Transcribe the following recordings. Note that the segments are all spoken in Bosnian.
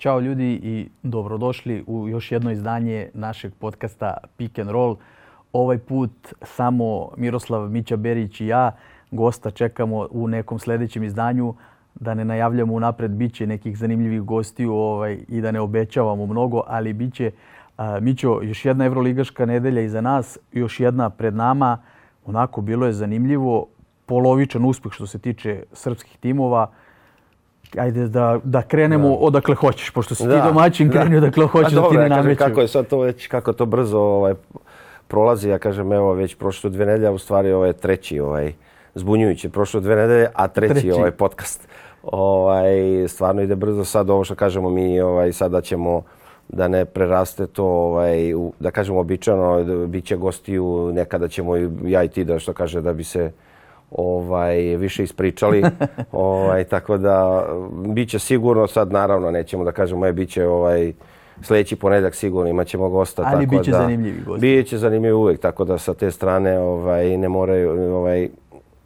Ćao ljudi i dobrodošli u još jedno izdanje našeg podcasta Pick and Roll. Ovaj put samo Miroslav Mića Berić i ja gosta čekamo u nekom sljedećem izdanju da ne najavljamo unapred biće nekih zanimljivih gostiju ovaj, i da ne obećavamo mnogo, ali biće a, Mićo, još jedna evroligaška nedelja iza nas, još jedna pred nama. Onako bilo je zanimljivo, polovičan uspjeh što se tiče srpskih timova ajde da, da krenemo da. odakle hoćeš, pošto si da. ti domaćin krenio odakle hoćeš da ti ne nameću. Kako je sad to već, kako to brzo ovaj, prolazi, ja kažem, evo već prošlo dve nedelje, u stvari ovo je treći ovaj, zbunjujući, prošlo dve nedelje, a treći, treći. ovaj podcast. Ovaj, stvarno ide brzo sad ovo što kažemo mi, ovaj, sada ćemo da ne preraste to, ovaj, da kažemo običano, bit će gostiju, nekada ćemo ja i ti da što kaže da bi se ovaj više ispričali ovaj tako da biće sigurno sad naravno nećemo da kažemo je biće ovaj sljedeći ponedjeljak sigurno imaćemo gosta Ali tako biće da zanimljivi gosti. Biće zanimljivi uvek tako da sa te strane ovaj ne moraju ovaj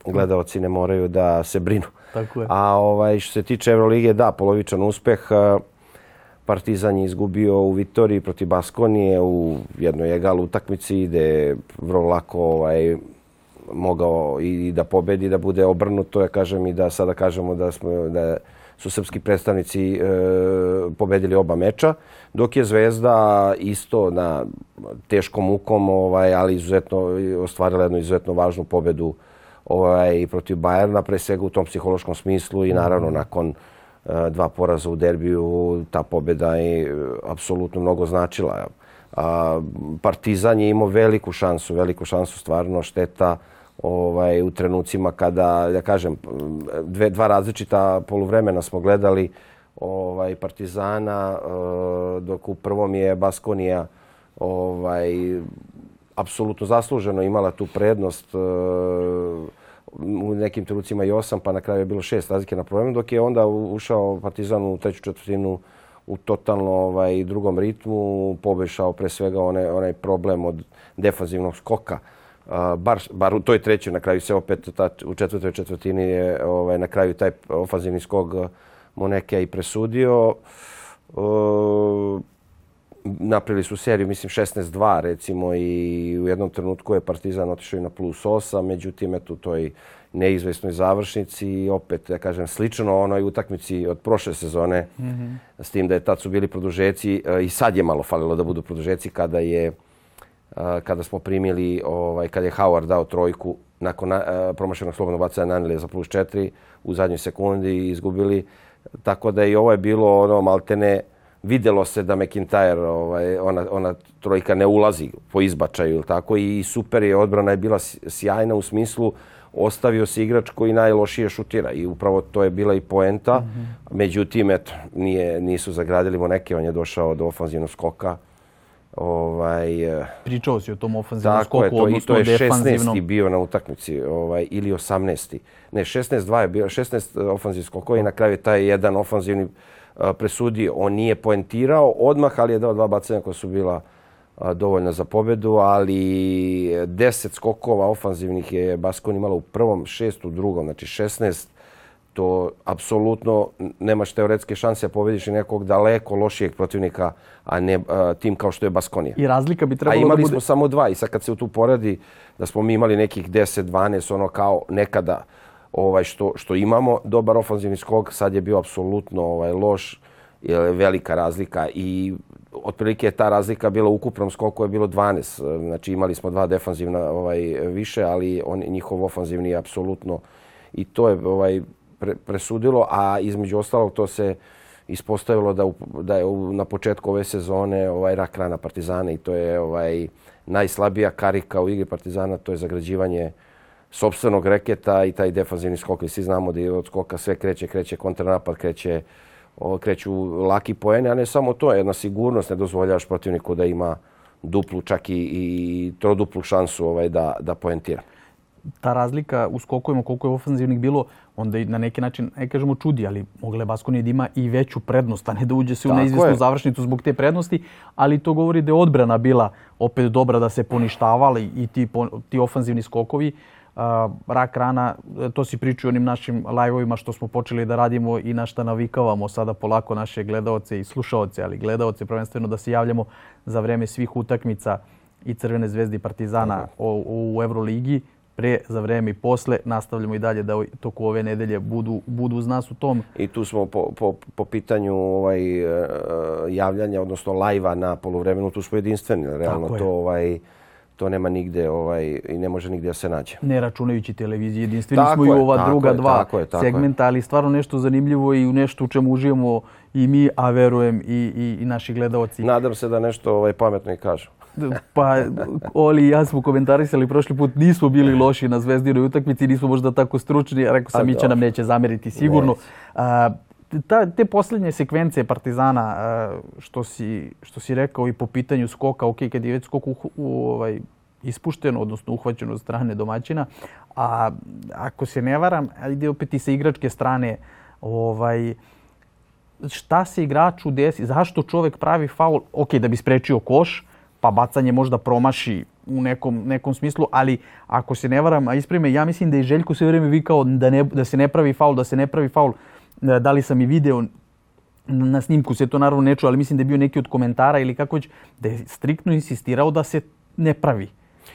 gledaoci ne moraju da se brinu. Tako je. A ovaj što se tiče Evrolige da polovičan uspeh Partizan je izgubio u Vitoriji protiv Baskonije u jednoj egal utakmici ide vrlo lako ovaj mogao i da pobedi, da bude obrnuto, ja kažem i da sada kažemo da smo da su srpski predstavnici e, pobedili oba meča, dok je Zvezda isto na teškom ukom, ovaj, ali izuzetno ostvarila jednu izuzetno važnu pobedu ovaj, protiv Bajerna, pre svega u tom psihološkom smislu i naravno nakon e, dva poraza u derbiju, ta pobeda je e, apsolutno mnogo značila. A, Partizan je imao veliku šansu, veliku šansu stvarno šteta ovaj u trenucima kada da kažem dve dva različita poluvremena smo gledali ovaj Partizana eh, dok u prvom je Baskonija ovaj apsolutno zasluženo imala tu prednost eh, u nekim trenucima i osam, pa na kraju je bilo šest razlike na problemu, dok je onda ušao Partizan u treću četvrtinu u totalno ovaj, drugom ritmu, pobešao pre svega onaj, onaj problem od defanzivnog skoka bar, bar u toj trećoj na kraju se opet ta, u četvrtoj četvrtini je ovaj, na kraju taj ofanzivni skog Moneke i presudio. Uh, napravili su seriju, mislim, 16-2 recimo i u jednom trenutku je Partizan otišao i na plus 8, međutim, eto, u toj neizvesnoj završnici i opet, ja kažem, slično onoj utakmici od prošle sezone, mm -hmm. s tim da je tad su bili produžeci i sad je malo falilo da budu produžeci kada je kada smo primili, ovaj, kada je Howard dao trojku nakon uh, promašenog slobodnog bacanja nanili za plus 4 u zadnjoj sekundi i izgubili. Tako da i ovo je bilo ono maltene videlo se da McIntyre ovaj ona ona trojka ne ulazi po izbačaju tako i super je odbrana je bila sjajna u smislu ostavio se igrač koji najlošije šutira i upravo to je bila i poenta. Mm -hmm. Međutim eto nije nisu zagradili mu neke on je došao do ofanzivnog skoka ovaj pričao si o tom ofanzivnom skoku je, to, odnosno to je 16. bio na utakmici ovaj ili 18. Ne, 16-2 je bio 16 eh, ofanzivnih skokova i na kraju taj jedan ofanzivni uh, presudio. On nije poentirao odmah, ali je dao dva bacanja koja su bila dovoljna za pobedu, ali 10 skokova ofanzivnih je Baskon imala u prvom, šest u drugom, znači 16 to apsolutno nemaš teoretske šanse da pobediš nekog daleko lošijeg protivnika, a ne a, tim kao što je Baskonija. I razlika bi trebalo da bude... A imali smo samo dva i sad kad se tu poradi da smo mi imali nekih 10, 12, ono kao nekada ovaj što, što imamo, dobar ofanzivni skok, sad je bio apsolutno ovaj, loš, je velika razlika i otprilike je ta razlika bila u ukupnom skoku je bilo 12. Znači imali smo dva defanzivna ovaj više, ali on njihov ofanzivni je apsolutno i to je ovaj pre, presudilo, a između ostalog to se ispostavilo da, da je na početku ove sezone ovaj rak rana Partizana i to je ovaj najslabija karika u igri Partizana, to je zagrađivanje sobstvenog reketa i taj defanzivni skok. I svi znamo da je od skoka sve kreće, kreće kontranapad, kreće, o, kreću laki poene, a ne samo to, jedna sigurnost, ne dozvoljavaš protivniku da ima duplu, čak i, i troduplu šansu ovaj, da, da poentira ta razlika u skokovima, koliko je ofanzivnih bilo, onda i na neki način, ne kažemo čudi, ali mogle je Baskonija da ima i veću prednost, a ne da uđe se u neizvestnu završnicu zbog te prednosti, ali to govori da je odbrana bila opet dobra da se poništavali i ti, ti ofanzivni skokovi. rak rana, to si pričao onim našim live-ovima što smo počeli da radimo i na šta navikavamo sada polako naše gledaoce i slušaoce, ali gledaoce prvenstveno da se javljamo za vreme svih utakmica i Crvene zvezde i Partizana u, u Euroligi pre, za vreme i posle. Nastavljamo i dalje da toku ove nedelje budu, budu uz nas u tom. I tu smo po, po, po pitanju ovaj, uh, javljanja, odnosno lajva na polovremenu, tu smo jedinstveni. Realno to ovaj, to nema nigde ovaj, i ne može nigde da se nađe. Ne računajući televizije, jedinstveni tako smo je, i ova druga je, dva tako je, tako segmenta, ali stvarno nešto zanimljivo i u nešto u čemu uživamo i mi, a verujem i, i, i naši gledalci. Nadam se da nešto ovaj, pametno i kažu. Pa, Oli i ja smo komentarisali prošli put, nismo bili loši na zvezdinoj utakmici, nismo možda tako stručni, rekao sam, Mića nam neće zameriti sigurno. A, ta, te posljednje sekvence Partizana, što si, što si rekao i po pitanju skoka, ok, kad je već skok u, u, ovaj, ispušteno, odnosno uhvaćeno od strane domaćina, a ako se ne varam, ide opet i sa igračke strane, ovaj, šta se igraču desi, zašto čovek pravi faul, ok, da bi sprečio koš, pa bacanje možda promaši u nekom, nekom smislu, ali ako se ne varam, a isprime, ja mislim da je Željko sve vrijeme vikao da, ne, da se ne pravi faul, da se ne pravi faul. E, da li sam i video na snimku, se to naravno ne čuo, ali mislim da je bio neki od komentara ili kako već, da je striktno insistirao da se ne pravi.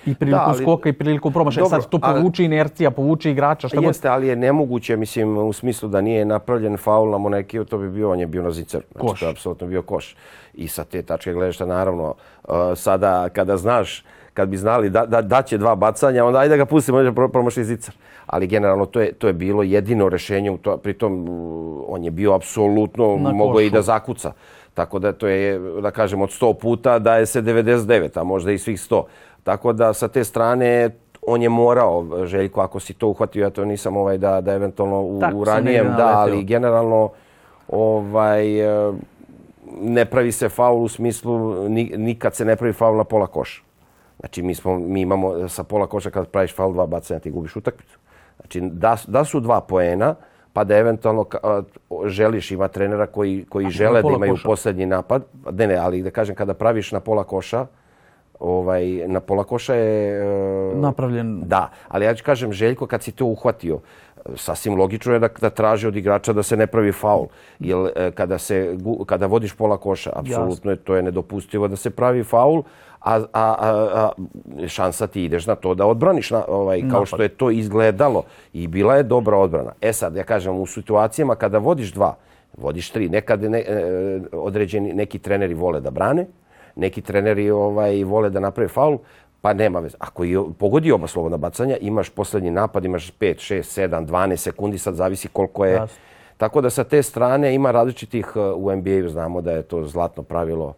I prilikom da, skoka i prilikom promašaja. Sad to povuče ali, inercija, povuče igrača. Šta jeste, god... ali je nemoguće, mislim, u smislu da nije napravljen faul na Monekiju, to bi bio, on je bio na zicer. Znači, koš. to je apsolutno bio koš. I sa te tačke gledaš naravno, uh, sada kada znaš, kad bi znali da, da, da će dva bacanja, onda ajde da ga pustimo, može promaši zicer. Ali generalno to je, to je bilo jedino rešenje, u to, pritom uh, on je bio apsolutno, mogao i da zakuca. Tako da to je, da kažem, od 100 puta daje se 99, a možda i svih 100. Tako da sa te strane on je morao, Željko, ako si to uhvatio, ja to nisam ovaj da, da eventualno u, u ranijem, da, ali generalno ovaj, eh, ne pravi se faul u smislu, nikad se ne pravi faul na pola koša. Znači, mi, smo, mi imamo sa pola koša kad praviš faul dva bacanja, ti gubiš utakmicu. Znači, da, da su dva poena, pa da eventualno želiš, ima trenera koji, koji žele da imaju koša. posljednji napad. Ne, ne, ali da kažem, kada praviš na pola koša, ovaj, na pola koša je... Uh, Napravljen. Da, ali ja ću kažem, Željko, kad si to uhvatio, sasvim logično je da, da traži od igrača da se ne pravi faul. Jer e, kada, se, kada vodiš pola koša, apsolutno je to je nedopustivo da se pravi faul, a, a, a, a šansa ti ideš na to da odbraniš na, ovaj, kao što je to izgledalo. I bila je dobra odbrana. E sad, ja kažem, u situacijama kada vodiš dva, vodiš tri, nekad ne, e, određeni neki treneri vole da brane, neki treneri ovaj vole da naprave faul, pa nema veze. Ako i pogodi oba slobodna bacanja, imaš poslednji napad, imaš 5, 6, 7, 12 sekundi, sad zavisi koliko je. Jasne. Tako da sa te strane ima različitih uh, u NBA-u, znamo da je to zlatno pravilo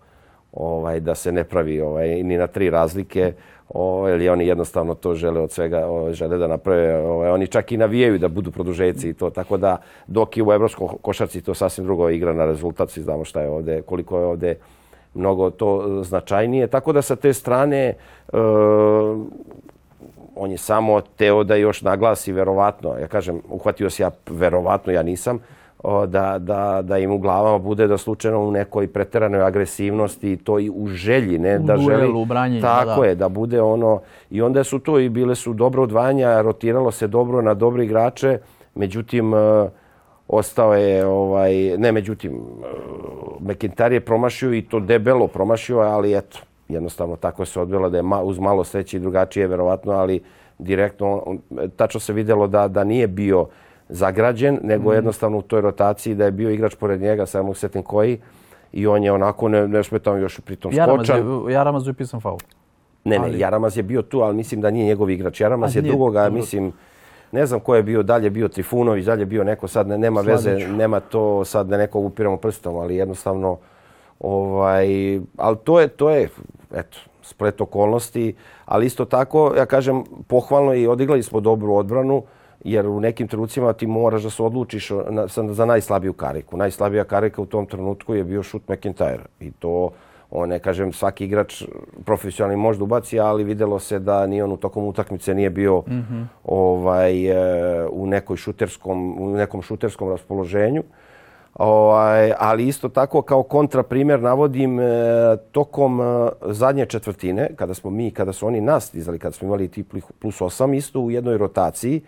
ovaj da se ne pravi ovaj ni na tri razlike. Ovaj ili oni jednostavno to žele od svega, ovaj, žele da naprave, ovaj oni čak i navijaju da budu produžeci i to. Tako da dok je u evropskom košarci to sasvim drugo igra na rezultat, svi znamo šta je ovde, koliko je ovde mnogo to značajnije. Tako da sa te strane uh, on je samo teo da još naglasi verovatno, ja kažem, uhvatio se ja verovatno, ja nisam, da, da, da im u glavama bude da slučajno u nekoj preteranoj agresivnosti i to i u želji, ne u da duelu, želi. U branjenju, tako da. je, da bude ono. I onda su to i bile su dobro odvanja, rotiralo se dobro na dobre igrače, međutim, uh, ostao je, ovaj, ne međutim, uh, McIntyre je promašio i to debelo promašio, ali eto, jednostavno tako se odvelo da je ma, uz malo sreće i drugačije, verovatno, ali direktno, on, tačno se videlo da, da nije bio zagrađen, nego mm. jednostavno u toj rotaciji da je bio igrač pored njega, samo setim koji, i on je onako, ne, ne još pritom Jaramaz skočan. Je, Jaramaz je upisan faul. Ne, ne, ali... Jaramaz je bio tu, ali mislim da nije njegov igrač. Jaramaz je drugoga, mislim, ne znam ko je bio dalje bio Trifunović, dalje bio neko sad ne, nema Sladić. veze, nema to sad da nekog upiramo prstom, ali jednostavno ovaj al to je to je eto splet okolnosti, ali isto tako ja kažem pohvalno i odigrali smo dobru odbranu jer u nekim trenucima ti moraš da se odlučiš na, za najslabiju kariku. Najslabija karika u tom trenutku je bio šut McIntyre i to on ne kažem svaki igrač profesionalni možda ubaci, ali videlo se da ni on u tokom utakmice nije bio mm -hmm. ovaj e, u nekoj šuterskom u nekom šuterskom raspoloženju. Ovaj, ali isto tako kao kontraprimjer navodim e, tokom e, zadnje četvrtine, kada smo mi, kada su oni nas dizali, kada smo imali ti plus 8 isto u jednoj rotaciji,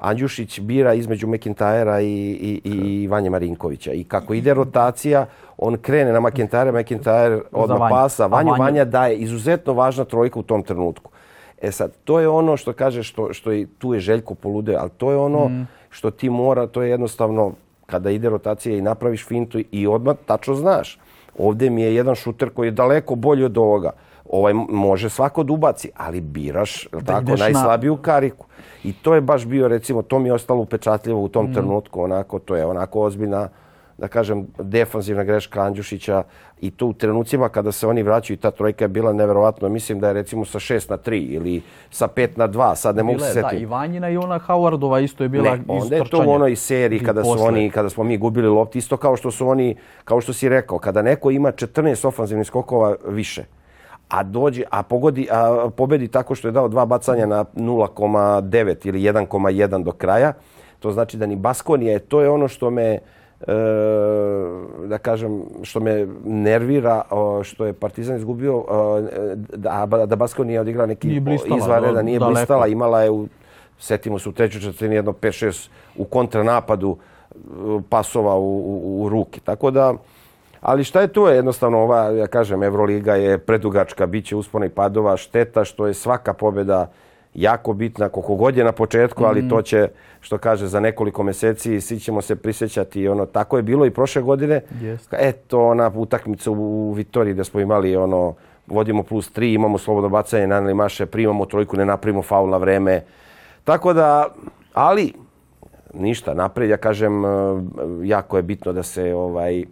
Andjušić bira između McIntyra i, i, i Vanja Marinkovića. I kako ide rotacija, on krene na McIntyre, McIntyre odmah Vanja. pasa. Vanju Vanja... Vanja daje izuzetno važna trojka u tom trenutku. E sad, to je ono što kaže, što, što je, tu je Željko polude, ali to je ono mm. što ti mora, to je jednostavno kada ide rotacija i napraviš fintu i odmah tačno znaš. Ovdje mi je jedan šuter koji je daleko bolji od ovoga. Ovaj može svako da ubaci, ali biraš da tako najslabiju na... kariku. I to je baš bio, recimo, to mi je ostalo upečatljivo u tom mm. trenutku. Onako, to je onako ozbiljna, da kažem, defanzivna greška Andjušića. I to u trenucima kada se oni vraćaju, ta trojka je bila neverovatno. Mislim da je recimo sa 6 na 3 ili sa 5 na 2. Sad ne mogu se setiti. Da, i Vanjina i ona Howardova isto je bila ne, onda je to u onoj seriji kada, su oni, kada smo mi gubili lopti. Isto kao što su oni, kao što si rekao, kada neko ima 14 ofanzivnih skokova više, a dođe, a pogodi, a pobedi tako što je dao dva bacanja na 0,9 ili 1,1 do kraja, to znači da ni Baskonija, to je ono što me, E, da kažem, što me nervira, što je Partizan izgubio, da, da Basko nije odigrao neki izvanredan, nije blistala, imala je, u, setimo se u trećoj četvrtini jedno 5-6 u kontranapadu e, pasova u, u, u ruke. Tako da, ali šta je tu je jednostavno ova, ja kažem, Evroliga je predugačka, bit će uspona i padova, šteta što je svaka pobjeda jako bitna, koliko god je na početku, ali mm. to će, što kaže, za nekoliko mjeseci svi ćemo se prisjećati. Ono, tako je bilo i prošle godine. Yes. Eto, ona utakmica u Vitoriji gdje smo imali ono, vodimo plus tri, imamo slobodno bacanje, naneli maše, primamo trojku, ne napravimo faul na vreme. Tako da, ali, ništa, napred, ja kažem, jako je bitno da se ovaj,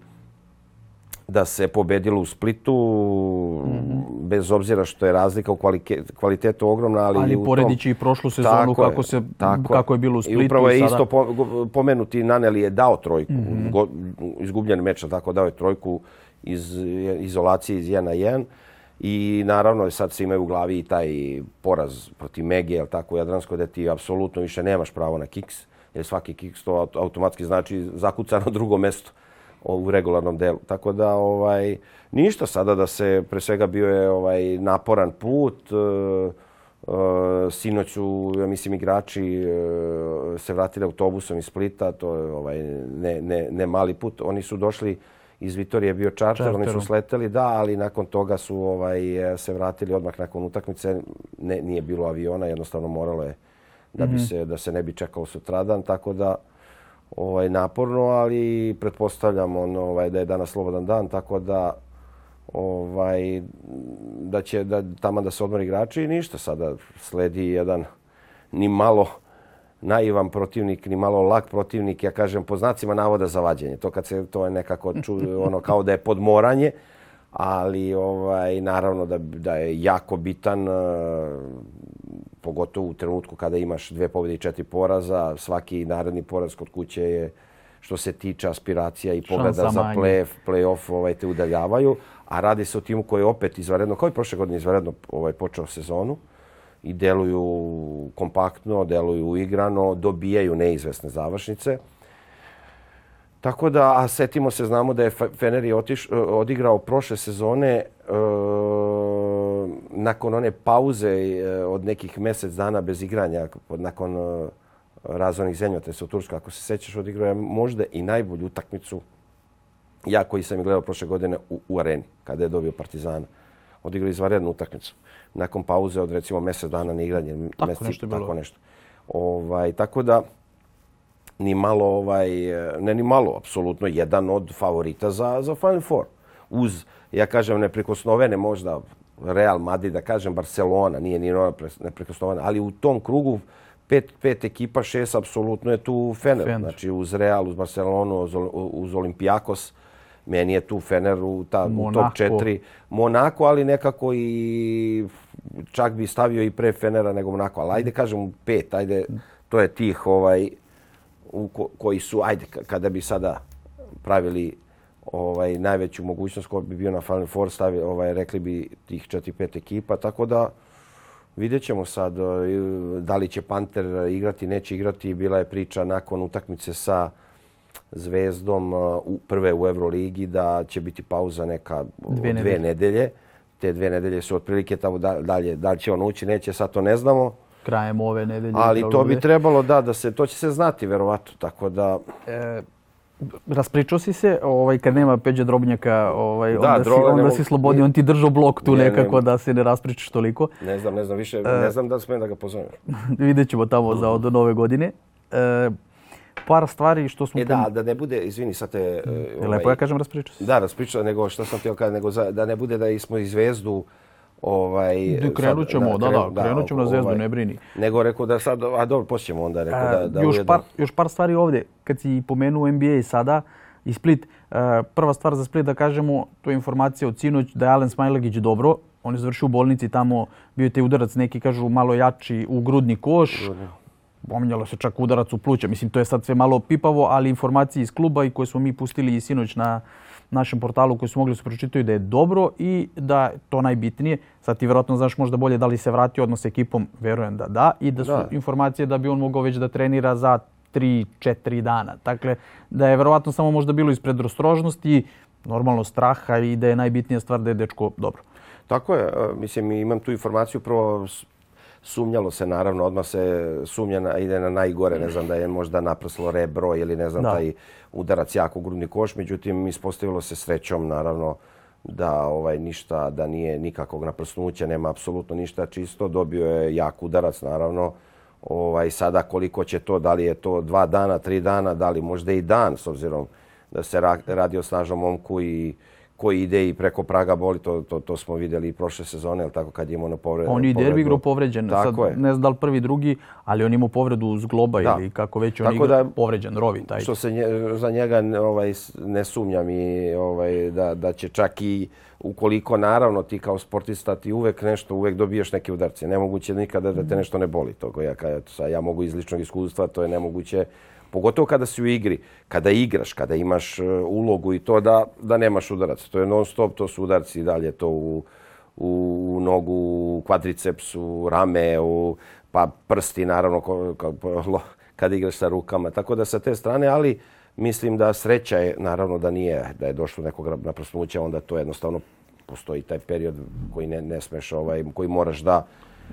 da se pobedilo u Splitu, mm -hmm. bez obzira što je razlika u kvalitetu ogromna. Ali, ali poredići i prošlu sezonu tako kako, se, tako kako je bilo u Splitu. I upravo je sada... isto pomenuti, Naneli je dao trojku, mm -hmm. go, izgubljen meč, tako dao je trojku iz izolacije iz 1 na 1. I naravno sad se imaju u glavi i taj poraz protiv Mege, tako u Jadranskoj, da ti apsolutno više nemaš pravo na kiks, jer svaki kiks to automatski znači zakucano drugo mesto u regularnom delu. Tako da ovaj ništa sada da se pre svega bio je ovaj naporan put. Uh, uh, sinoć su, ja mislim, igrači uh, se vratili autobusom iz Splita. To je ovaj, ne, ne, ne mali put. Oni su došli iz Vitorije, bio čarter, oni su sleteli, da, ali nakon toga su ovaj se vratili odmah nakon utakmice. Ne, nije bilo aviona, jednostavno moralo je da bi mm -hmm. se da se ne bi čekao sutradan, tako da ovaj naporno, ali pretpostavljam on, ovaj, da je danas slobodan dan, tako da ovaj da će da tamo da se odmori igrači i ništa sada sledi jedan ni malo naivan protivnik ni malo lak protivnik ja kažem po znacima navoda za vađenje. To kad se to je nekako ču, ono kao da je podmoranje ali ovaj naravno da da je jako bitan pogotovo u trenutku kada imaš dve pobjede i četiri poraza. Svaki naredni poraz kod kuće je što se tiče aspiracija i pogleda za play, play-off ovaj, te udaljavaju. A radi se o timu koji je opet izvaredno, kao i prošle godine izvaredno ovaj, počeo sezonu i deluju kompaktno, deluju uigrano, dobijaju neizvesne završnice. Tako da, a setimo se, znamo da je Fener je otiš, odigrao prošle sezone e, nakon one pauze e, od nekih mjesec dana bez igranja, nakon e, razvojnih zemljotesa u Turskoj, ako se sećaš, odigrao je možda i najbolju utakmicu ja koji sam gledao prošle godine u, u areni, kada je dobio Partizana. Odigrao izvarednu utakmicu. Nakon pauze od recimo mjesec dana na igranje. Tako mjesec, nešto je bilo. Tako nešto. Ovaj, tako da, ni malo, ovaj, ne ni malo, apsolutno jedan od favorita za, za Final Four. Uz, ja kažem, neprikosnovene možda Real Madrid, da kažem Barcelona, nije ni ona neprikosnovena, ali u tom krugu pet, pet ekipa, šest, apsolutno je tu Fener. Fener. Znači uz Real, uz Barcelonu, uz, uz Olimpijakos, meni je tu Fener u, ta, u top četiri. Monako, ali nekako i čak bi stavio i pre Fenera nego Monako. Ali ajde kažem pet, ajde, to je tih ovaj, u ko, koji su, ajde, kada bi sada pravili ovaj najveću mogućnost ko bi bio na Final Four stavi, ovaj, rekli bi tih 4-5 ekipa, tako da vidjet ćemo sad da li će Panter igrati, neće igrati. Bila je priča nakon utakmice sa Zvezdom uh, u prve u Euroligi da će biti pauza neka Dve dve, nedelje. Te dve nedelje su otprilike tamo da- dalje, da li će on ući, neće, sad to ne znamo. Krajem ove nedelje. Ali to bi trebalo da, da se, to će se znati verovatno, tako da E, raspričao si se, ovaj, kad nema Peđa Drobnjaka, ovaj, Da, onda, si, Droga ne onda mogu- si slobodni, on ti držao blok tu Ne, ne, nekako ne. da se ne raspričaš toliko. ne znam, ne znam više, E. ne znam da smijem da ga pozovem. Vidjet ćemo tamo za od nove godine. E, par stvari što smo... E da, da ne bude, izvini sad te... e, Je lepo ja kažem raspričao si. Da, raspričao, nego što sam htio kada, nego za, da ne bude da smo i zvezdu ovaj... Da, krenut ćemo, da, da, krenut ćemo na Zvezdu, ovaj, ne brini. Nego rekao da sad, a dobro, poslije ćemo onda, rekao da, da još, ujedno- par, još par stvari ovdje. Kad si pomenuo NBA sada i Split, e, prva stvar za Split da kažemo, to je informacija od sinoć da je Alen Smajlagić dobro. On je završio u bolnici tamo, bio je te udarac neki kažu malo jači u grudni koš. Pominjalo se čak udarac u pluća. Mislim, to je sad sve malo pipavo, ali informacije iz kluba i koje smo mi pustili i sinoć na našem portalu koji su mogli su pročitaju da je dobro i da to najbitnije. Sad ti vjerojatno znaš možda bolje da li se vratio odnos s ekipom, verujem da da, i da su Da. informacije da bi on mogao već da trenira za 3-4 dana. Dakle, da je verovatno samo možda bilo iz predrostrožnosti, normalno straha i da je najbitnija stvar da je dečko dobro. Tako je, e, mislim, imam tu informaciju, prvo sumnjalo se naravno, odmah se sumnja na, ide na najgore, ne znam da je možda naprslo rebro ili ne znam Da. taj udarac jako grudni koš, međutim ispostavilo se srećom naravno da ovaj ništa da nije nikakvog naprsnuća, nema apsolutno ništa čisto, dobio je jak udarac naravno. Ovaj sada koliko će to, da li je to dva dana, tri dana, da li možda i dan s obzirom da se radi o snažnom momku i koji ide i preko Praga boli, to, to, to smo vidjeli i prošle sezone, ali tako kad je imao na povredu. On je i derbi igrao povređen, sad Tako je. ne znam da li prvi, drugi, ali on imao povredu uz globa Da. ili kako već on Tako igra, da- povređen, rovi taj. Što se nje, za njega ovaj, ne sumnjam i ovaj, da, da će čak i ukoliko naravno ti kao sportista ti uvek nešto, uvek dobiješ neke udarce. Nemoguće nikada da te nešto ne boli. To ja, sad, ja mogu iz ličnog iskustva, to je nemoguće. Pogotovo kada si u igri, kada igraš, kada imaš e, ulogu i to da, da nemaš udarac. To je non stop, to su udarci i dalje to u, u nogu, u kvadricepsu, rame, u, pa prsti naravno ko, ko, kad igraš sa rukama. Tako da sa te strane, ali mislim da sreća je naravno da nije, da je došlo nekog nekog naprsnuća, onda to jednostavno postoji taj period koji ne, ne smeš, ovaj, koji moraš da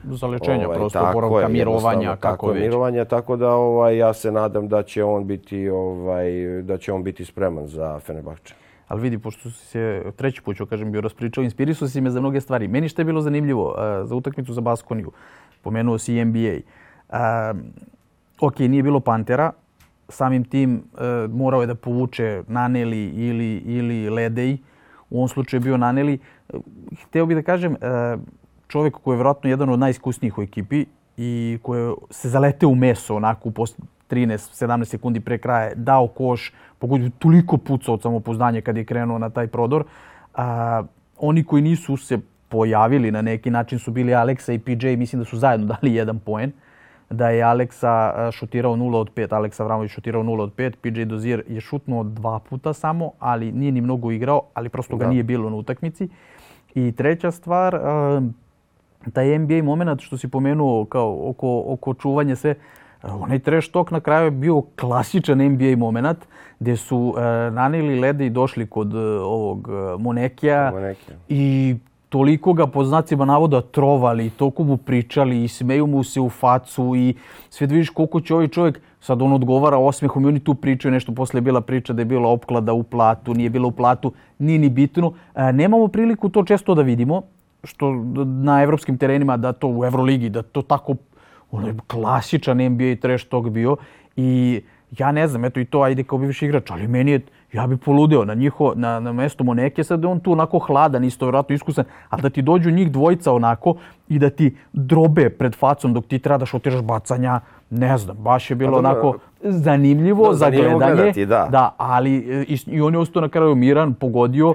Za lečenje, ovaj, prosto oporavka, je, mirovanja, kako tako već. mirovanja, tako da ovaj, ja se nadam da će on biti ovaj, da će on biti spreman za Fenerbahče. Ali vidi, pošto si se treći put, ću kažem, bio raspričao, inspirisao si me za mnoge stvari. Meni što je bilo zanimljivo za utakmicu za Baskoniju, pomenuo si NBA. Uh, ok, nije bilo Pantera, samim tim uh, morao je da povuče Naneli ili, ili Ledej. U ovom slučaju je bio Naneli. Hteo bih da kažem, uh, čovjek koji je vjerojatno jedan od najiskusnijih u ekipi i koji se zaleteo u meso onako u post 13-17 sekundi pre kraja, dao koš, pogodio toliko pucao od samopouzdanja kad je krenuo na taj prodor. A, oni koji nisu se pojavili na neki način su bili Aleksa i PJ, mislim da su zajedno dali jedan poen. Da je Aleksa šutirao 0 od 5, Aleksa Vramović šutirao 0 od 5, PJ Dozier je šutnuo dva puta samo, ali nije ni mnogo igrao, ali prosto ga Da. nije bilo na utakmici. I treća stvar, taj NBA moment što si pomenuo kao oko, oko čuvanja sve, e, onaj trash talk na kraju je bio klasičan NBA moment gdje su e, nanili lede i došli kod e, ovog Monekija Monekija. i toliko ga po znacima navoda trovali, toliko mu pričali i smeju mu se u facu i sve da vidiš koliko će ovaj čovjek, sad on odgovara osmehom i oni tu pričaju nešto, posle je bila priča da je bila opklada u platu, nije bila u platu, nije ni bitno. E, nemamo priliku to često da vidimo, što na evropskim terenima, da to u Euroligi, da to tako ono klasičan NBA trash talk bio i ja ne znam, eto i to ajde kao bivši igrač, ali meni je, ja bi poludeo na njiho, na, na mesto Moneke, sad je on tu onako hladan, isto vjerojatno iskusan, ali da ti dođu njih dvojica onako i da ti drobe pred facom dok ti treba da šotiraš bacanja, ne znam, baš je bilo Pa onako zanimljivo da, za zanimljivo gledanje. gledati, da. da, ali e, i, i on je ostao na kraju miran, pogodio,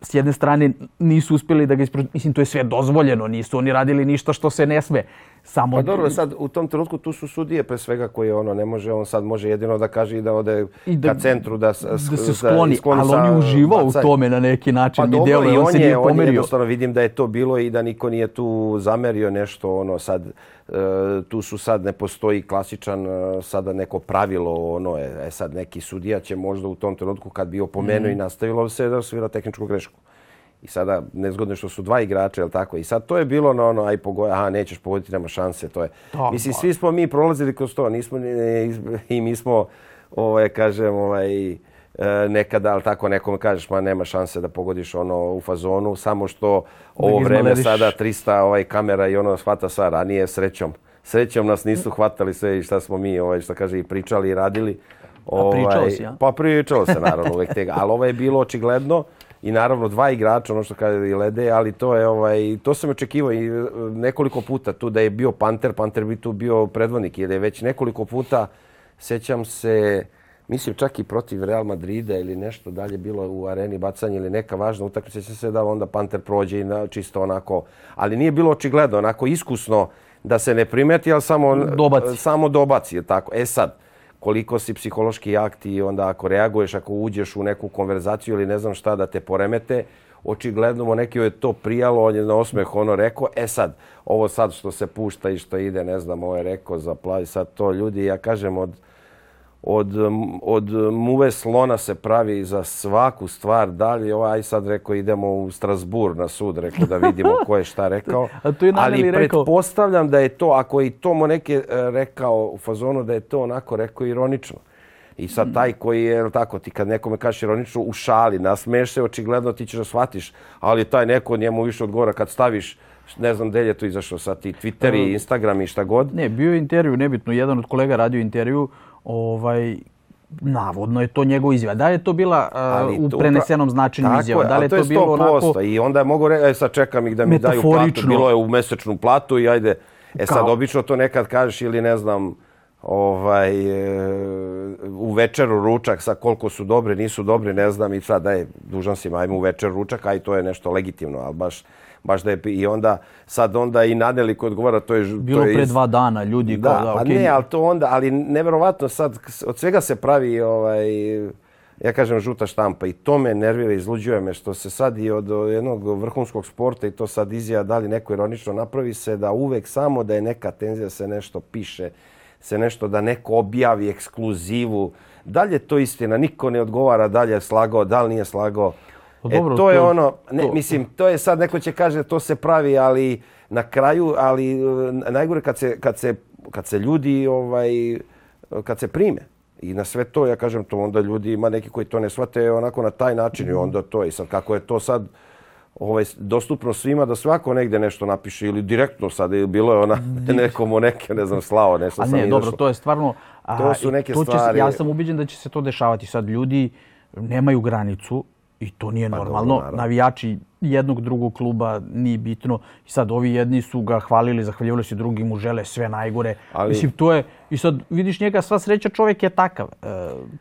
s jedne strane nisu uspjeli da ga ispro... Mislim, to je sve dozvoljeno, nisu oni radili ništa što se ne sme. Samo Pa dobro, sad u tom trenutku tu su sudije pre svega koje ono ne može, on sad može jedino da kaže i da ode I da- ka centru da, s- da se skloni, skloni ali sa on je uživao u tome na neki način. Pa dobro, djeluje, i on, on, se je, nije on je pomerio. jednostavno vidim da je to bilo i da niko nije tu zamerio nešto ono sad tu su sad, ne postoji klasičan e, sada neko pravilo, ono je, e sad neki sudija će možda u tom trenutku kad bi opomenuo mm. i nastavilo se da svira tehničku grešku. I sada nezgodno što su dva igrača, je tako? I sad to je bilo na ono, aj pogoj, aha, nećeš pogoditi, nema šanse, to je. Da, Mislim, svi smo mi prolazili kroz to, nismo, i mi smo, ovaj, kažem, ovaj, e, nekada, ali tako nekom kažeš, ma nema šanse da pogodiš ono u fazonu, samo što ovo vreme sada 300 ovaj, kamera i ono shvata sva ranije srećom. Srećom nas nisu hvatali sve i šta smo mi, ovaj, šta kaže, i pričali i radili. Ovaj, A pričalo si, ja? Pa pričalo se, naravno, uvek tega. Ali ovo je bilo očigledno i naravno dva igrača, ono što kaže i Lede, ali to je ovaj to sam očekivao i e, nekoliko puta tu da je bio Panter, Panter bi tu bio predvodnik jer je već nekoliko puta sećam se mislim čak i protiv Real Madrida ili nešto dalje bilo u areni bacanje ili neka važna utakmica se se da onda Panter prođe i na, čisto onako ali nije bilo očigledno onako iskusno da se ne primeti al samo dobaci. samo dobaci je tako e sad koliko si psihološki jak ti onda ako reaguješ, ako uđeš u neku konverzaciju ili ne znam šta da te poremete, očigledno mu neki je to prijalo, on je na osmeh ono rekao, e sad, ovo sad što se pušta i što ide, ne znam, ovo je rekao za plavi, sad to ljudi, ja kažem, od, od, od muve slona se pravi za svaku stvar. Dalje, ovaj sad rekao idemo u Strasbourg na sud, rekao da vidimo ko je šta rekao. A to je Ali rekao. pretpostavljam da je to, ako je i to mu neke e, rekao u fazonu, da je to onako rekao ironično. I sad taj koji je, tako, ti kad nekome kažeš ironično u šali, nasmeješ se, očigledno ti ćeš da shvatiš, ali taj neko njemu više odgovora kad staviš ne znam gdje je to izašlo sad ti Twitter i Instagram i šta god. Ne, bio je intervju, nebitno, jedan od kolega radio intervju, ovaj, navodno je to njegov izjava. Da li je to bila uh, u prenesenom značenju tako izjava? Da li je to, to je bilo onako... I onda mogu reći, sad čekam ih da mi daju platu. Bilo je u mesečnu platu i ajde... E sad, Kao? obično to nekad kažeš ili ne znam, ovaj, e, u večeru ručak, sa koliko su dobri, nisu dobri, ne znam, i sad, daj, dužan si, ajmo u večer ručak, aj to je nešto legitimno, ali baš baš da je i onda sad onda i Nadeli koji odgovara to je bilo to je pre dva dana ljudi da, kao da pa okay. ne al to onda ali neverovatno sad od svega se pravi ovaj ja kažem žuta štampa i to me nervira izluđuje me što se sad i od jednog vrhunskog sporta i to sad izjava da li neko ironično napravi se da uvek samo da je neka tenzija se nešto piše se nešto da neko objavi ekskluzivu dalje to istina niko ne odgovara dalje je slagao da li nije slagao Pa dobro, e, to je to, ono, ne, to. mislim, to je sad, neko će kaže to se pravi, ali na kraju, ali e, najgore kad se, kad se, kad se ljudi, ovaj, kad se prime. I na sve to, ja kažem to, onda ljudi, ima neki koji to ne shvate onako na taj način mm. i onda to. I sad kako je to sad ovaj, dostupno svima da svako negde nešto napiše ili direktno sad ili bilo je ona nekomu neke, ne znam, slao, nešto sam ne, dobro, to je stvarno... A, to su neke to će, stvari. Ja sam ubiđen da će se to dešavati. Sad ljudi nemaju granicu, I to nije pa normalno. Dobro, Navijači jednog drugog kluba nije bitno. I sad ovi jedni su ga hvalili, zahvaljivali se drugi mu žele sve najgore. Ali... Mislim, to je... I sad vidiš njega, sva sreća čovjek je takav. E,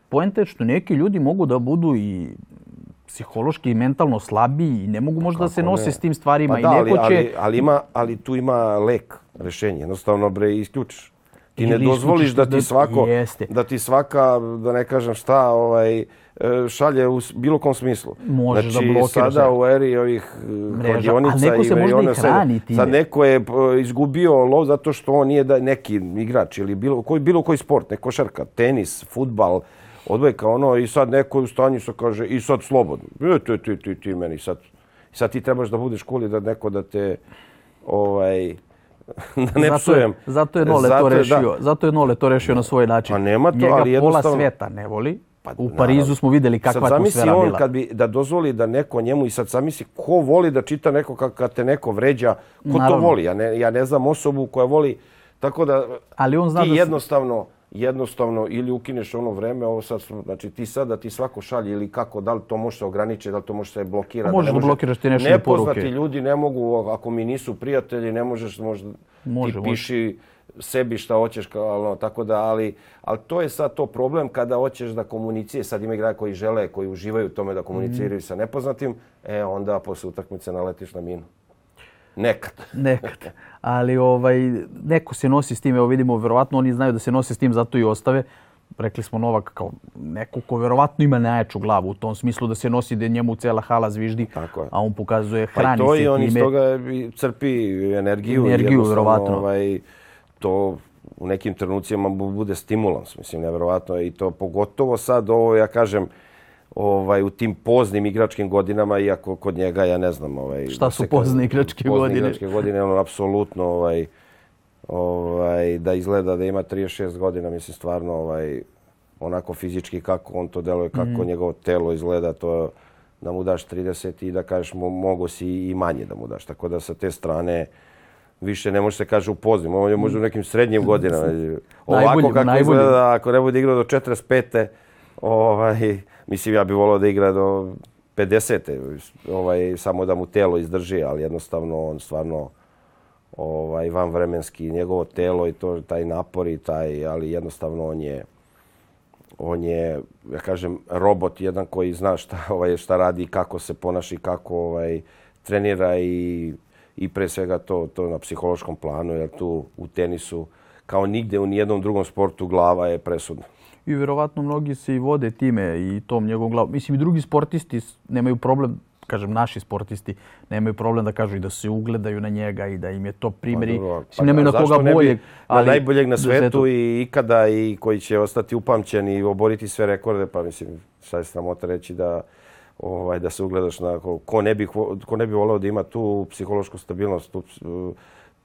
Poenta je što neki ljudi mogu da budu i psihološki i mentalno slabiji i ne mogu možda da se nose ne? s tim stvarima. Pa da, I neko će... ali, ali, ima, ali tu ima lek, rešenje. Jednostavno, bre, isključiš. Ti ne dozvoliš da ti svako, da ti svaka, da ne kažem šta, ovaj, E, šalje u bilo kom smislu. Može znači, da blokiraš. Sada u eri ovih e, kladionica i miliona se Sad neko je e, izgubio lov zato što on nije da neki igrač ili bilo koji, bilo koji sport, neko šarka, tenis, futbal, odvojka, ono, i sad neko je u stanju što kaže, i sad slobodno. E, ti, ti, ti, ti meni sad. sad ti trebaš da budeš kuli da neko da te, ovaj, da ne zato, psujem. Zato je Nole zato, to rešio. Da. Zato je Nole to rešio na svoj način. Pa nema to, Njega ali jednostavno... pola sveta ne voli. Pa, u Parizu naravno. smo videli kakva sad, atmosfera bila. Sad on kad bi da dozvoli da neko njemu i sad zamisli ko voli da čita neko kad, kad te neko vređa, ko naravno. to voli. Ja ne, ja ne znam osobu koja voli. Tako da Ali on zna ti da jednostavno, jednostavno ili ukineš ono vreme, ovo sad, znači ti sad da ti svako šalje ili kako, da li to može se ograničiti, da li to može se blokirati. Možeš da, blokiraš ti nešto poruke. Nepoznati ljudi ne mogu, ako mi nisu prijatelji, ne možeš, možda može, ti piši, može sebi šta hoćeš, kao, ono, tako da, ali, ali to je sad to problem kada hoćeš da komunicije, sad ima igrača koji žele, koji uživaju u tome da komuniciraju mm. sa nepoznatim, e, onda posle utakmice naletiš na minu. Nekad. Nekad. Ali ovaj, neko se nosi s tim, evo vidimo, verovatno oni znaju da se nose s tim, zato i ostave. Rekli smo Novak kao neko ko verovatno ima najjaču glavu u tom smislu da se nosi da njemu cela hala zviždi, Tako je. a on pokazuje hrani pa se time. Pa to i on iz toga crpi energiju. Energiju, verovatno. Ovaj, to u nekim trenucijama bude stimulans. Mislim, nevjerovatno je i to pogotovo sad ovo, ja kažem, ovaj, u tim poznim igračkim godinama, iako kod njega, ja ne znam... Ovaj, Šta su pozne igračke pozne godine? Pozne igračke godine, ono, apsolutno, ovaj, ovaj, da izgleda da ima 36 godina, mislim, stvarno, ovaj, onako fizički kako on to deluje, kako mm. njegovo telo izgleda, to da mu daš 30 i da kažeš mo, mogo si i manje da mu daš. Tako da sa te strane više ne može se kaže u poznim, on je možda u nekim srednjim godinama. Ovako Najbolji, kako najbolji. izgleda, ako ne bude igrao do 45. Ovaj, mislim, ja bih volio da igra do 50. Ovaj, samo da mu telo izdrži, ali jednostavno on stvarno ovaj, van vremenski, njegovo telo i to, taj napor i taj, ali jednostavno on je on je, ja kažem, robot jedan koji zna šta, ovaj, šta radi i kako se ponaša i kako ovaj, trenira i, i pre svega to, to na psihološkom planu, jer tu u tenisu, kao nigde u nijednom drugom sportu, glava je presudna. I vjerovatno mnogi se i vode time i tom njegovom glavom. Mislim, i drugi sportisti nemaju problem, kažem, naši sportisti nemaju problem da kažu i da se ugledaju na njega i da im je to primjer. Pa dobro, Mislim, nemaju na koga ne boljeg. Na najboljeg na svetu i ikada i koji će ostati upamćen i oboriti sve rekorde, pa mislim, šta je sramota reći da ovaj da se ugledaš na ko, ne bi ko ne bi voleo da ima tu psihološku stabilnost, tu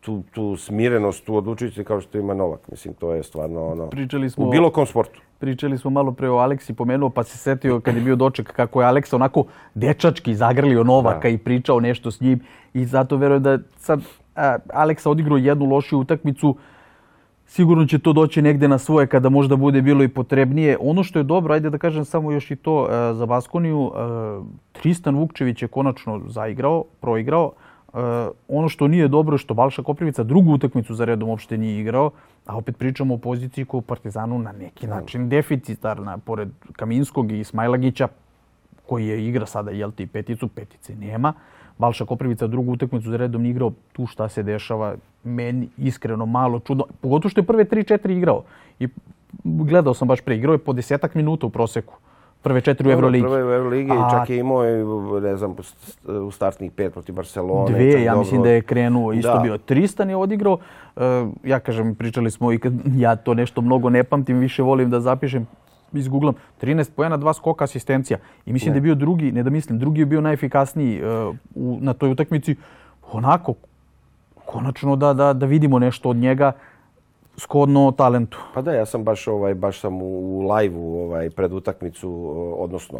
tu, tu smirenost, tu odlučujući kao što ima Novak. Mislim, to je stvarno ono, Pričali smo, u bilo kom sportu. Pričali smo malo pre o Aleksi, pomenuo pa se setio kad je bio doček kako je Aleksa onako dečački zagrlio Novaka Da. i pričao nešto s njim. I zato verujem da sad a, Aleksa odigrao jednu lošiju utakmicu, sigurno će to doći negde na svoje kada možda bude bilo i potrebnije. Ono što je dobro, ajde da kažem samo još i to e, za Baskoniju, e, Tristan Vukčević je konačno zaigrao, proigrao. E, ono što nije dobro je što Balša Koprivica drugu utakmicu za redom uopšte nije igrao, a opet pričamo o poziciji koja je u Partizanu na neki način deficitarna, pored Kaminskog i Ismajlagića, koji je igra sada, jel ti, peticu, petice nema. Balša Koprivica drugu utakmicu za redom nije igrao. Tu šta se dešava, meni iskreno malo čudno. Pogotovo što je prve 3-4 igrao. I gledao sam baš pre, igrao je po desetak minuta u proseku. Prve četiri u Euroligi. Prvo je u Euroligi A- čak je imao, ne znam, u startnih pet protiv Barcelone. Dve, ja mislim dobro. da je krenuo isto Da. bio. Tristan je odigrao. E, ja kažem, pričali smo i kad ja to nešto mnogo ne pamtim, više volim da zapišem izgooglam 13 pojena, dva skoka, asistencija. I mislim da je bio drugi, ne da mislim, drugi je bio najefikasniji e, u, na toj utakmici. Onako, konačno da, da, da vidimo nešto od njega skodno talentu. Pa da, ja sam baš ovaj baš sam u, u live-u ovaj pred utakmicu odnosno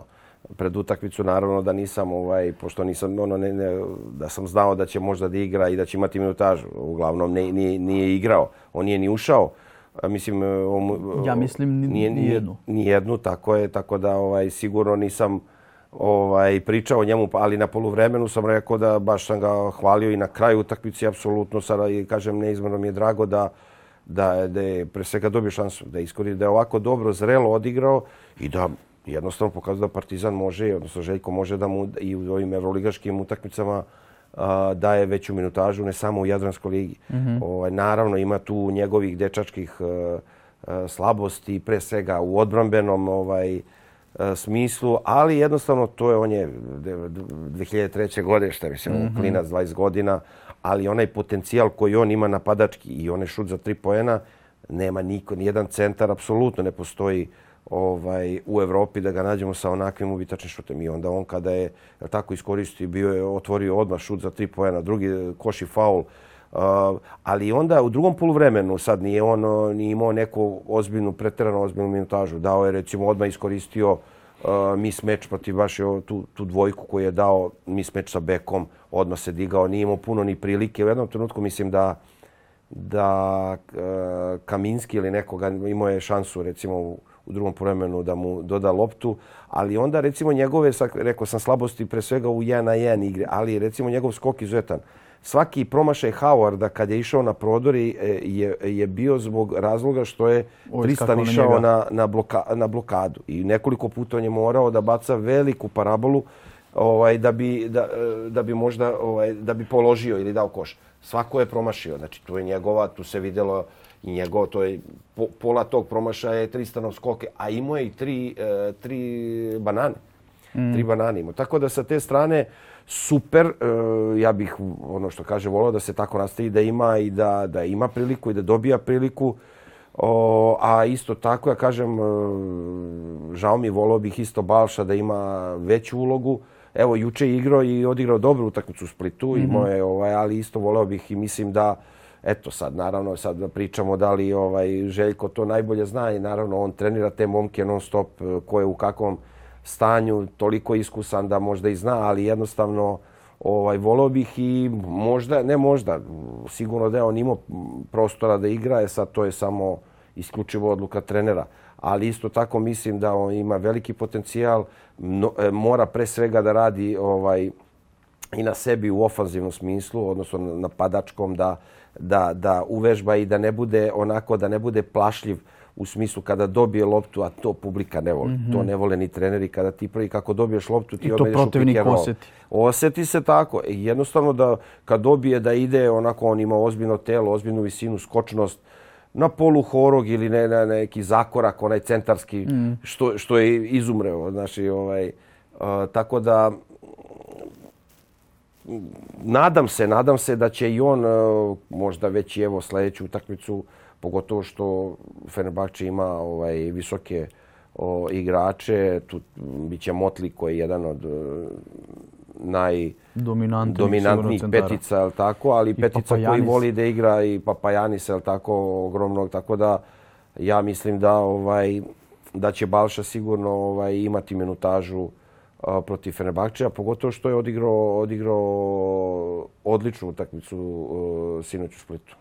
pred utakmicu naravno da nisam ovaj pošto nisam ono ne, ne, da sam znao da će možda da igra i da će imati minutažu. Uglavnom ne, nije, nije igrao, on nije ni ušao. A, mislim on, mu- Ja mislim ni- nije, ni jednu. Ni jednu, tako je, tako da ovaj sigurno nisam ovaj pričao o njemu, pa- ali na poluvremenu sam rekao da baš sam ga hvalio i na kraju utakmice apsolutno sada i kažem neizmjerno mi je drago da da, da je pre svega dobio šansu da iskoristi, da je ovako dobro, zrelo odigrao i da jednostavno pokazao da Partizan može, odnosno Željko može da mu i u ovim evroligaškim utakmicama a, daje veću minutažu, ne samo u Jadranskoj ligi. ovaj, naravno ima tu njegovih dečačkih a, a, slabosti, pre svega u odbrambenom ovaj, a, smislu, ali jednostavno to je, on je de- d- 2003. godine, šta mislim, mm klinac 20 godina, ali onaj potencijal koji on ima napadački i onaj šut za tri poena, nema niko, nijedan centar, apsolutno ne postoji ovaj u Evropi da ga nađemo sa onakvim ubitačnim šutem. I onda on kada je tako iskoristio, bio je otvorio odmah šut za tri poena, drugi eh, koš i faul. Uh, ali onda u drugom poluvremenu sad nije on eh, ni imao neku ozbiljnu, preterano ozbiljnu minutažu. Dao je recimo odmah iskoristio uh, mis meč protiv baš je tu, tu dvojku koju je dao mis meč sa bekom, odmah se digao, nije imao puno ni prilike. U jednom trenutku mislim da da uh, Kaminski ili nekoga imao je šansu recimo u, u drugom vremenu da mu doda loptu, ali onda recimo njegove, rekao sam slabosti pre svega u 1 na 1 igre, ali recimo njegov skok izuzetan. Svaki promašaj Howarda kad je išao na prodori e, je, je bio zbog razloga što je Tristan išao na, na, bloka, na blokadu i nekoliko puta on je morao da baca veliku parabolu ovaj da bi da, e, da bi možda ovaj da bi položio ili dao koš. Svako je promašio. Znači tu je njegova, tu se vidjelo i njegov, to je po, pola tog promašaja je Tristanov skoke, a imao je i tri, e, tri banane. Tri banane imao. Tako da sa te strane super. E, ja bih, ono što kaže, volio da se tako nastavi da ima i da, da ima priliku i da dobija priliku. O, a isto tako, ja kažem, e, žao mi, volio bih isto Balša da ima veću ulogu. Evo, juče je igrao i odigrao dobru utakmicu u Splitu, mm -hmm. imao je, ovaj, ali isto volio bih i mislim da, eto sad, naravno, sad da pričamo da li ovaj, Željko to najbolje zna i naravno on trenira te momke non stop, e, ko je u kakvom stanju, toliko iskusan da možda i zna, ali jednostavno ovaj, volio bih i možda, ne možda, sigurno da je on imao prostora da igra, je sad to je samo isključivo odluka trenera. Ali isto tako mislim da on ima veliki potencijal, no, e, mora pre svega da radi ovaj, i na sebi u ofanzivnom smislu, odnosno napadačkom, da, da, da uvežba i da ne bude onako, da ne bude plašljiv u smislu kada dobije loptu, a to publika ne voli. Mm -hmm. To ne vole ni treneri kada ti prvi kako dobiješ loptu ti ideš u pick and osjeti. Osjeti se tako. I jednostavno da kad dobije da ide onako on ima ozbiljno telo, ozbiljnu visinu, skočnost na polu horog ili ne, na neki zakorak, onaj centarski, mm. što, što je izumreo. Znači, ovaj, uh, tako da nadam se, nadam se da će i on uh, možda već i evo sljedeću utakmicu pogotovo što Fenerbahče ima ovaj visoke o, igrače, tu biće Motli koji je jedan od e, naj dominantnijih petica, al tako, ali I petica Papajanis. koji voli da igra i Papajanis, al tako, ogromnog, tako da ja mislim da ovaj da će Balša sigurno ovaj imati minutažu a, protiv Fenerbahčeja, pogotovo što je odigrao odigrao odličnu utakmicu uh, sinoć u Splitu.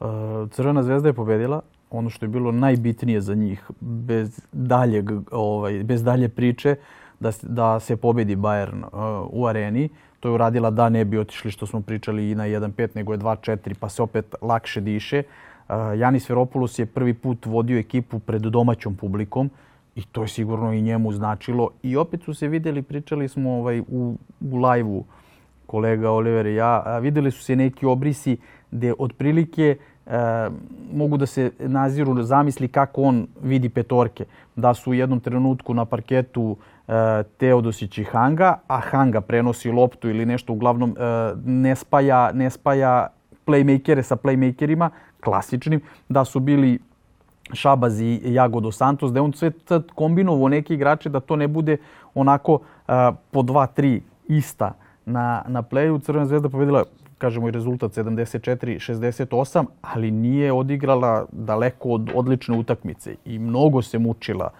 E, Crvena zvezda je pobedila. Ono što je bilo najbitnije za njih bez daljeg ovaj bez dalje priče da da se pobedi Bayern uh, u areni. To je uradila da ne bi otišli što smo pričali i na 1-5 nego je 2-4 pa se opet lakše diše. Uh, Janis Veropoulos je prvi put vodio ekipu pred domaćom publikom i to je sigurno i njemu značilo. I opet su se videli pričali smo ovaj u u lajvu kolega Oliver i ja videli su se neki obrisi gde otprilike e, mogu da se naziru zamisli kako on vidi petorke. Da su u jednom trenutku na parketu e, Teodosić i Hanga, a Hanga prenosi loptu ili nešto uglavnom e, ne, spaja, ne spaja playmakere sa playmakerima, klasičnim, da su bili Šabaz i Jagodo Santos, da je on sve sad kombinovao neke igrače da to ne bude onako e, po dva, tri ista na, na pleju. Crvena zvezda pobedila kažemo i rezultat 74-68, ali nije odigrala daleko od odlične utakmice i mnogo se mučila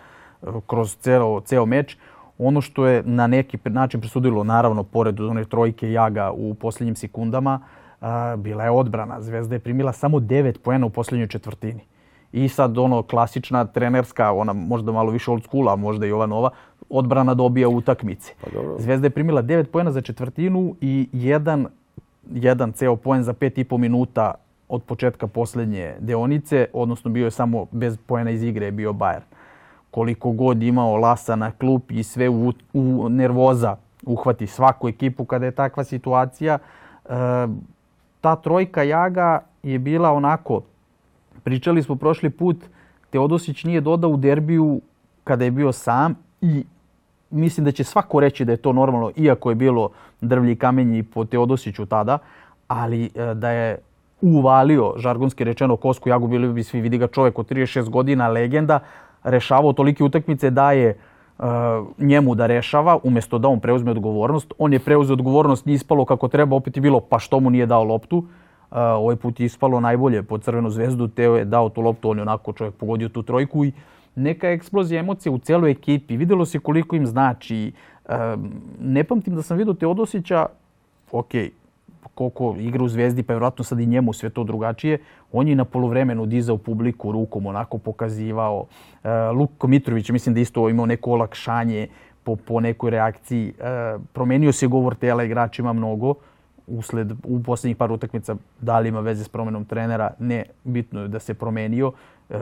e, kroz ceo, ceo meč. Ono što je na neki način presudilo, naravno, pored one trojke jaga u posljednjim sekundama, bila je odbrana. Zvezda je primila samo 9 poena u posljednjoj četvrtini. I sad ono klasična trenerska, ona možda malo više old schoola, možda i ova nova, odbrana dobija utakmice. Pa Zvezda je primila 9 poena za četvrtinu i jedan jedan ceo poen za pet i po minuta od početka posljednje deonice, odnosno bio je samo bez poena iz igre, bio Bayern. Koliko god imao Lasa na klub i sve u, u nervoza uhvati svaku ekipu kada je takva situacija, e, ta trojka Jaga je bila onako, pričali smo prošli put, Teodosić nije dodao u derbiju kada je bio sam i mislim da će svako reći da je to normalno, iako je bilo drvlji i kamenji po Teodosiću tada, ali e, da je uvalio, žargonski rečeno, Kosku Jagu, bili bi svi vidi ga čovjek od 36 godina, legenda, rešavao tolike utakmice da je uh, njemu da rešava, umjesto da on preuzme odgovornost. On je preuzeo odgovornost, nije ispalo kako treba, opet je bilo pa što mu nije dao loptu. Uh, ovaj put je ispalo najbolje po crvenu zvezdu, Teo je dao tu loptu, on je onako čovjek pogodio tu trojku i neka eksplozija emocije u celoj ekipi. Videlo se koliko im znači. Ne pamtim da sam vidio Teodosića, ok, koliko igra u Zvezdi, pa je vjerojatno sad i njemu sve to drugačije. On je na polovremenu dizao publiku rukom, onako pokazivao. E, Luko Mitrović, mislim da isto imao neko olakšanje po, po nekoj reakciji. E, promenio se govor tela igračima mnogo usled u posljednjih par utakmica da li ima veze s promenom trenera, ne bitno je da se promenio. E,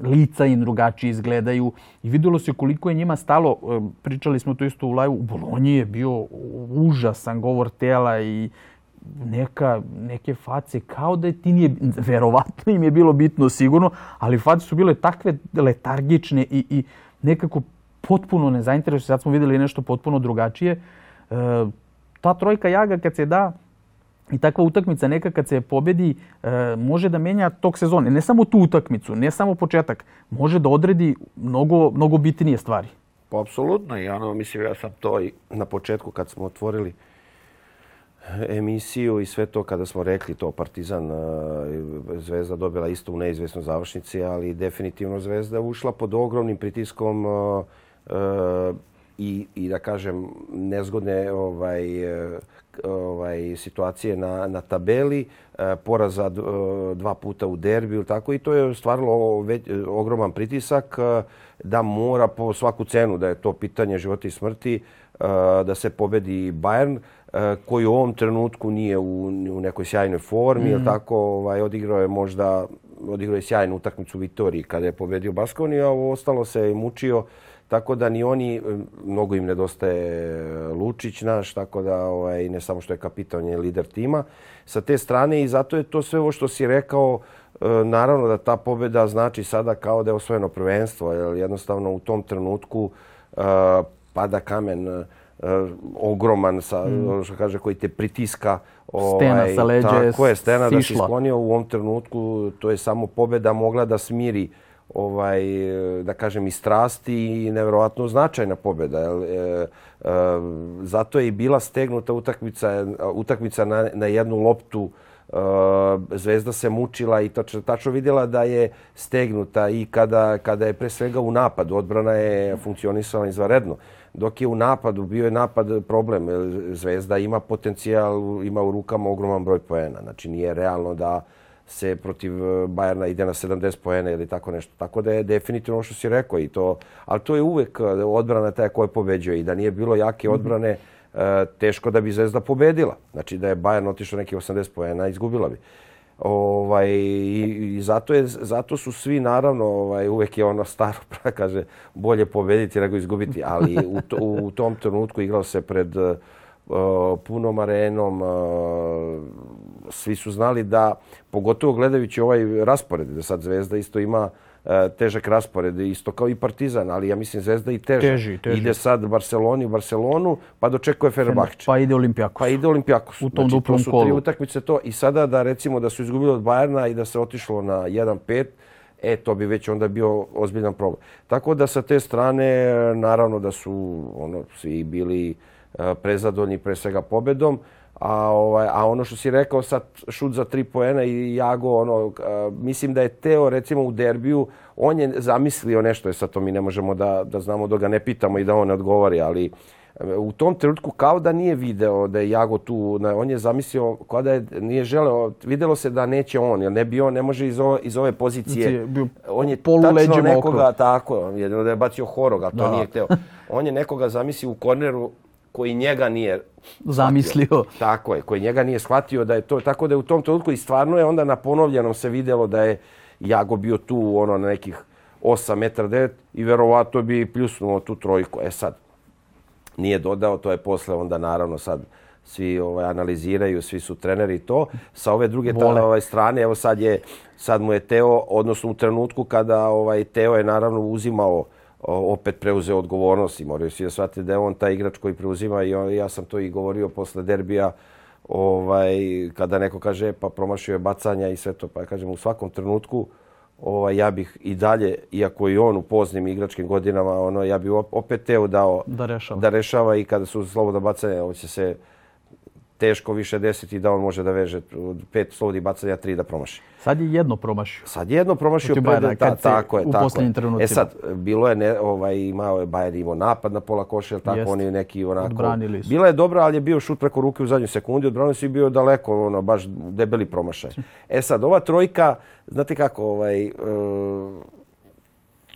lica im drugačije izgledaju i vidjelo se koliko je njima stalo. E, pričali smo to isto u live u Bolonji je bio užasan govor tela i neka, neke face kao da je ti nije, verovatno im je bilo bitno sigurno, ali face su bile takve letargične i, i nekako potpuno nezainteresuje. Sad smo vidjeli nešto potpuno drugačije. E, ta trojka jaga kad se da i takva utakmica neka kad se pobedi e, može da menja tok sezone. Ne samo tu utakmicu, ne samo početak, može da odredi mnogo, mnogo bitnije stvari. Pa apsolutno i ono, mislim, ja sam to i na početku kad smo otvorili e, emisiju i sve to kada smo rekli to Partizan e, Zvezda dobila isto u neizvesnoj završnici, ali definitivno Zvezda ušla pod ogromnim pritiskom e, i, i da kažem nezgodne ovaj, ovaj situacije na, na tabeli, poraza dva puta u derbiju, tako i to je stvarilo već, ogroman pritisak da mora po svaku cenu, da je to pitanje života i smrti, da se pobedi Bayern. E, koji u ovom trenutku nije u, u nekoj sjajnoj formi, mm. tako, ovaj, odigrao je možda odigrao je sjajnu utakmicu u Vitoriji kada je pobedio Baskoni, a ovo ostalo se je mučio, tako da ni oni, mnogo im nedostaje Lučić naš, tako da ovaj, ne samo što je kapitan, on je lider tima. Sa te strane i zato je to sve ovo što si rekao, e, naravno da ta pobjeda znači sada kao da je osvojeno prvenstvo, jer jednostavno u tom trenutku uh, pada kamen uh, ogroman sa mm. što kaže koji te pritiska stena ovaj, sa leđa tako je stena sišla. da se sklonio u ovom trenutku to je samo pobeda mogla da smiri ovaj da kažem i strasti i nevjerovatno značajna pobjeda. e, e, zato je i bila stegnuta utakmica utakmica na, na jednu loptu e, Zvezda se mučila i tačno, tačno vidjela da je stegnuta i kada, kada je pre svega u napadu. Odbrana je funkcionisala izvaredno dok je u napadu, bio je napad problem. Zvezda ima potencijal, ima u rukama ogroman broj poena. Znači nije realno da se protiv e, Bajerna ide na 70 poena ili tako nešto. Tako da je definitivno ono što si rekao i to, ali to je uvek e, odbrana taj koja pobeđuje i da nije bilo jake mhm. odbrane, e, teško da bi Zvezda pobedila. Znači da je Bayern otišao neki 80 poena, izgubila bi. Ovaj, i, i zato, je, zato su svi, naravno, ovaj, uvek je ono staro, pra, kaže, bolje pobediti nego izgubiti, ali u, to, u tom trenutku igrao se pred uh, punom arenom, uh, svi su znali da, pogotovo gledajući ovaj raspored, da sad Zvezda isto ima E, težak raspored, isto kao i Partizan, ali ja mislim Zvezda i teže. Teži, teži. Ide sad Barceloni u Barcelonu, pa dočekuje Fenerbahče. Pa ide Olimpijakos. Pa ide Olimpijakos. U tom znači, duplom kolu. To su tri utakmice to. I sada da recimo da su izgubili od Bajerna i da se otišlo na 1-5, e, to bi već onda bio ozbiljan problem. Tako da sa te strane, naravno da su ono, svi bili e, prezadolni pre svega pobedom. A, ovaj, a ono što si rekao sad šut za tri poena i Jago, ono, a, mislim da je Teo recimo u derbiju, on je zamislio nešto, je sad to mi ne možemo da, da znamo da ga ne pitamo i da on ne odgovori, ali u tom trenutku kao da nije video da je Jago tu, on je zamislio kao da je, nije želeo, videlo se da neće on, jer ne bi on, ne može iz ove, iz ove pozicije. Znači, on je tačno nekoga, okro. tako, jedino da je bacio horog, a to da. nije hteo. On je nekoga zamislio u korneru, koji njega nije zamislio. Shvatio. Tako je, koji njega nije shvatio da je to tako da je u tom trenutku i stvarno je onda na ponovljenom se videlo da je Jago bio tu ono na nekih 8 metara 9 i verovato bi pljusnuo tu trojku. E sad, nije dodao, to je posle onda naravno sad svi ovaj analiziraju, svi su treneri to. Sa ove druge ta, ovaj strane, evo sad je sad mu je Teo, odnosno u trenutku kada ovaj Teo je naravno uzimao opet preuzeo odgovornost i moraju svi da shvatiti da je on taj igrač koji preuzima i ja sam to i govorio posle derbija ovaj, kada neko kaže pa promašio je bacanja i sve to. Pa ja kažem u svakom trenutku ovaj, ja bih i dalje, iako i on u poznim igračkim godinama, ono, ja bih opet teo dao da rešava, da rešava i kada su slobodno bacanja, ovo će se teško više desiti da on može da veže pet slobodnih bacanja, tri da promaši. Sad je jedno promašio. Sad je jedno promašio pred Bayern, ta, tako je, u tako je. trenutima. E sad, bilo je, ne, ovaj, imao je Bayern imao napad na pola koša, tako Jest. oni neki onako... Odbranili su. Bila je dobra, ali je bio šut preko ruke u zadnjoj sekundi, odbranili su i bio daleko, ono, baš debeli promašaj. E sad, ova trojka, znate kako, ovaj, uh,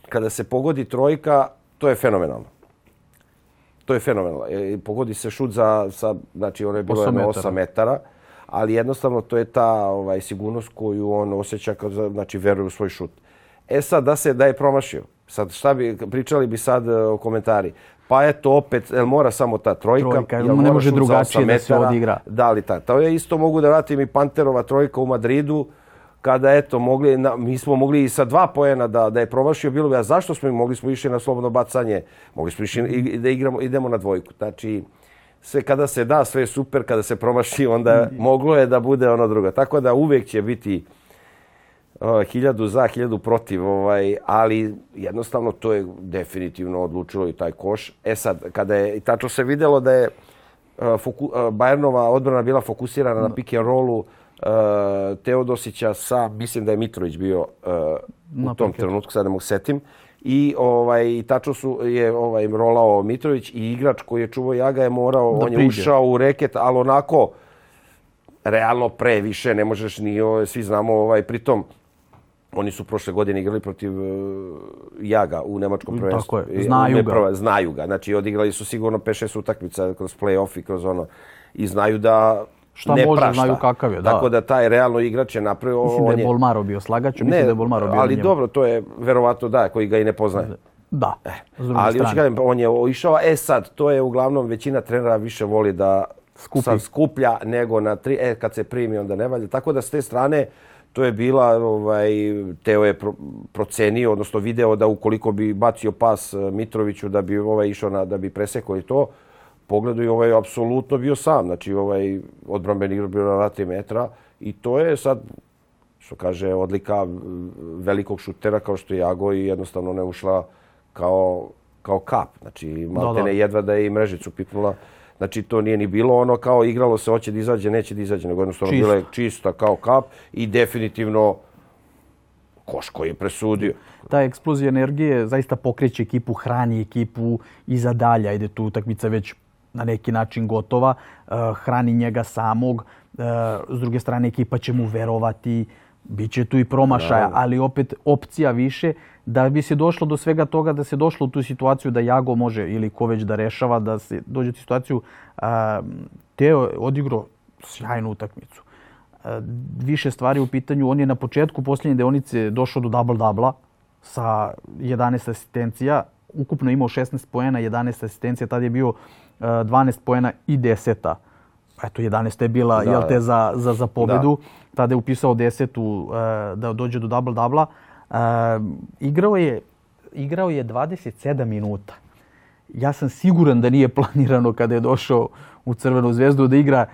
kada se pogodi trojka, to je fenomenalno to je fenomenalno. E, pogodi se šut za, sa, znači ono je bilo 8 metara. 8 metara, ali jednostavno to je ta ovaj sigurnost koju on osjeća kad znači veruje u svoj šut. E sad da se da je promašio. Sad šta bi pričali bi sad e, o komentari. Pa eto opet, el mora samo ta trojka, trojka jel ne može drugačije da se odigra. Da li ta. To je isto mogu da vratim i Panterova trojka u Madridu kada eto mogli na, mi smo mogli i sa dva poena da da je promašio bilo a zašto smo mogli smo išli na slobodno bacanje mogli smo išli i da igramo idemo na dvojku znači sve kada se da, sve je super, kada se promaši, onda moglo je da bude ono drugo. Tako da uvijek će biti uh, hiljadu za, hiljadu protiv, ovaj, ali jednostavno to je definitivno odlučilo i taj koš. E sad, kada je, tačno se videlo da je uh, foku, uh, Bayernova odbrana bila fokusirana na pick and rollu uh, Teodosića sa, mislim da je Mitrović bio uh, u tom trenutku, sad ne mogu setim, i ovaj tačno su je ovaj rolao Mitrović i igrač koji je čuvao Jaga je morao da on je ušao u reket al onako realno previše ne možeš ni ovaj, svi znamo ovaj pritom oni su prošle godine igrali protiv uh, Jaga u nemačkom prvenstvu. Tako je, znaju ga. Prva, znaju ga. Znači, odigrali su sigurno 5-6 utakmica kroz play-off i kroz ono. I znaju da šta ne može, prašta. znaju kakav je. Da. Tako da taj realno igrač je napravio... Mislim da je Bolmaro bio slagač, mislim da je Bolmaro bio Ali dobro, to je verovatno da, koji ga i ne poznaje. Da, eh, Ali još kažem, on je išao, e sad, to je uglavnom većina trenera više voli da Skupi. sad skuplja nego na tri, e kad se primi onda ne valja. Tako da s te strane, to je bila, ovaj, Teo je pro, procenio, odnosno video da ukoliko bi bacio pas eh, Mitroviću da bi ovaj išao na, da bi presekao i to, pogledu i ovaj apsolutno bio sam. Znači, ovaj odbranbeni igra bio na 3 metra i to je sad, što kaže, odlika velikog šutera kao što je Jago i jednostavno ne ušla kao, kao kap. Znači, malte ne jedva da je i mrežicu pipnula. Znači, to nije ni bilo ono kao igralo se, hoće da izađe, neće da izađe, nego jednostavno bila je čista kao kap i definitivno koš koji je presudio. Ta eksplozija energije zaista pokreće ekipu, hrani ekipu i za dalje. Ide tu utakmica već na neki način gotova, uh, hrani njega samog, uh, s druge strane ekipa će mu verovati, bit će tu i promašaja, ali opet opcija više da bi se došlo do svega toga, da se došlo u tu situaciju da Jago može ili ko već da rešava, da se dođe u situaciju. Uh, Teo je odigrao sjajnu utakmicu. Više stvari u pitanju. On je na početku posljednje deonice došao do double-dubla sa 11 asistencija. Ukupno imao 16 poena, 11 asistencija. Tad je bio 12 poena i 10 Eto, 11 je bila da, jel te, za, za, za pobedu. Da. Tada je upisao 10 uh, da dođe do double-dubla. Uh, igrao, je, igrao je 27 minuta. Ja sam siguran da nije planirano kada je došao u Crvenu zvezdu da igra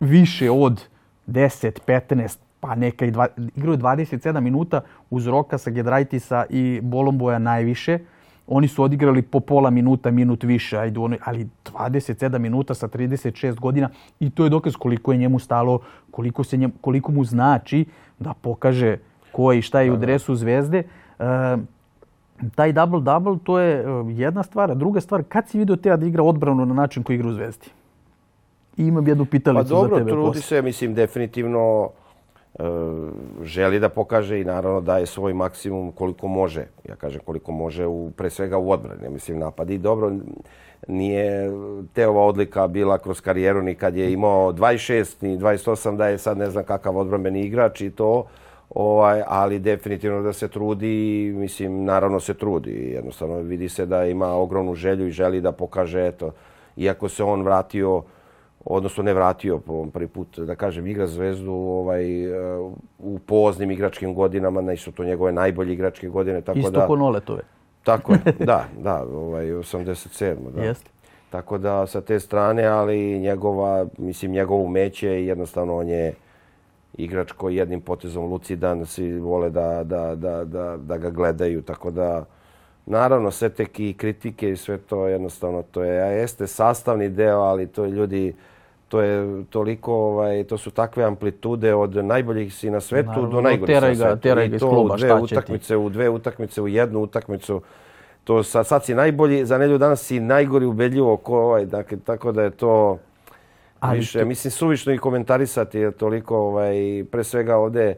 više od 10, 15, pa neka i dva, igrao je 27 minuta uz Roka sa Gedraitisa i Bolomboja najviše. Oni su odigrali po pola minuta, minut više, ajde, ono, ali 27 minuta sa 36 godina i to je dokaz koliko je njemu stalo, koliko, se njem, koliko mu znači da pokaže ko je i šta je u dresu zvezde. E, taj double-double, to je e, jedna stvar. A druga stvar, kad si vidio te da igra odbranu na način koji igra u zvezdi? I imam jednu pitalicu pa, dobro, za tebe. Pa dobro, trudi se, mislim, definitivno želi da pokaže i naravno daje svoj maksimum koliko može. Ja kažem koliko može u, pre svega u odbrani. Ne mislim napadi. Dobro, nije te ova odlika bila kroz karijeru ni kad je imao 26 ni 28 da je sad ne znam kakav odbrambeni igrač i to. Ovaj, ali definitivno da se trudi, mislim, naravno se trudi. Jednostavno vidi se da ima ogromnu želju i želi da pokaže, eto, iako se on vratio odnosno ne vratio po prvi put, da kažem, igra zvezdu ovaj, uh, u poznim igračkim godinama, nisu to njegove najbolje igračke godine. Tako Isto da, ko Noletove. Tako je, da, da, ovaj, 87. Da. Jeste. Tako da sa te strane, ali njegova, mislim, njegov umeće jednostavno on je igrač koji jednim potezom lucidan, svi vole da, da, da, da, da ga gledaju, tako da naravno sve te kritike i sve to jednostavno to je, a jeste sastavni deo, ali to je ljudi, to je toliko, ovaj, to su takve amplitude od najboljih si na svetu Naravno, do najgorih na svetu. Teraj ga iz kluba, šta utakmice, U dve utakmice, u jednu utakmicu. To sad, sad si najbolji, za nedlju danas si najgori ubedljivo ko ovaj, dakle, tako da je to Ali više, to... mislim, suvišno i komentarisati je toliko, ovaj, pre svega ovde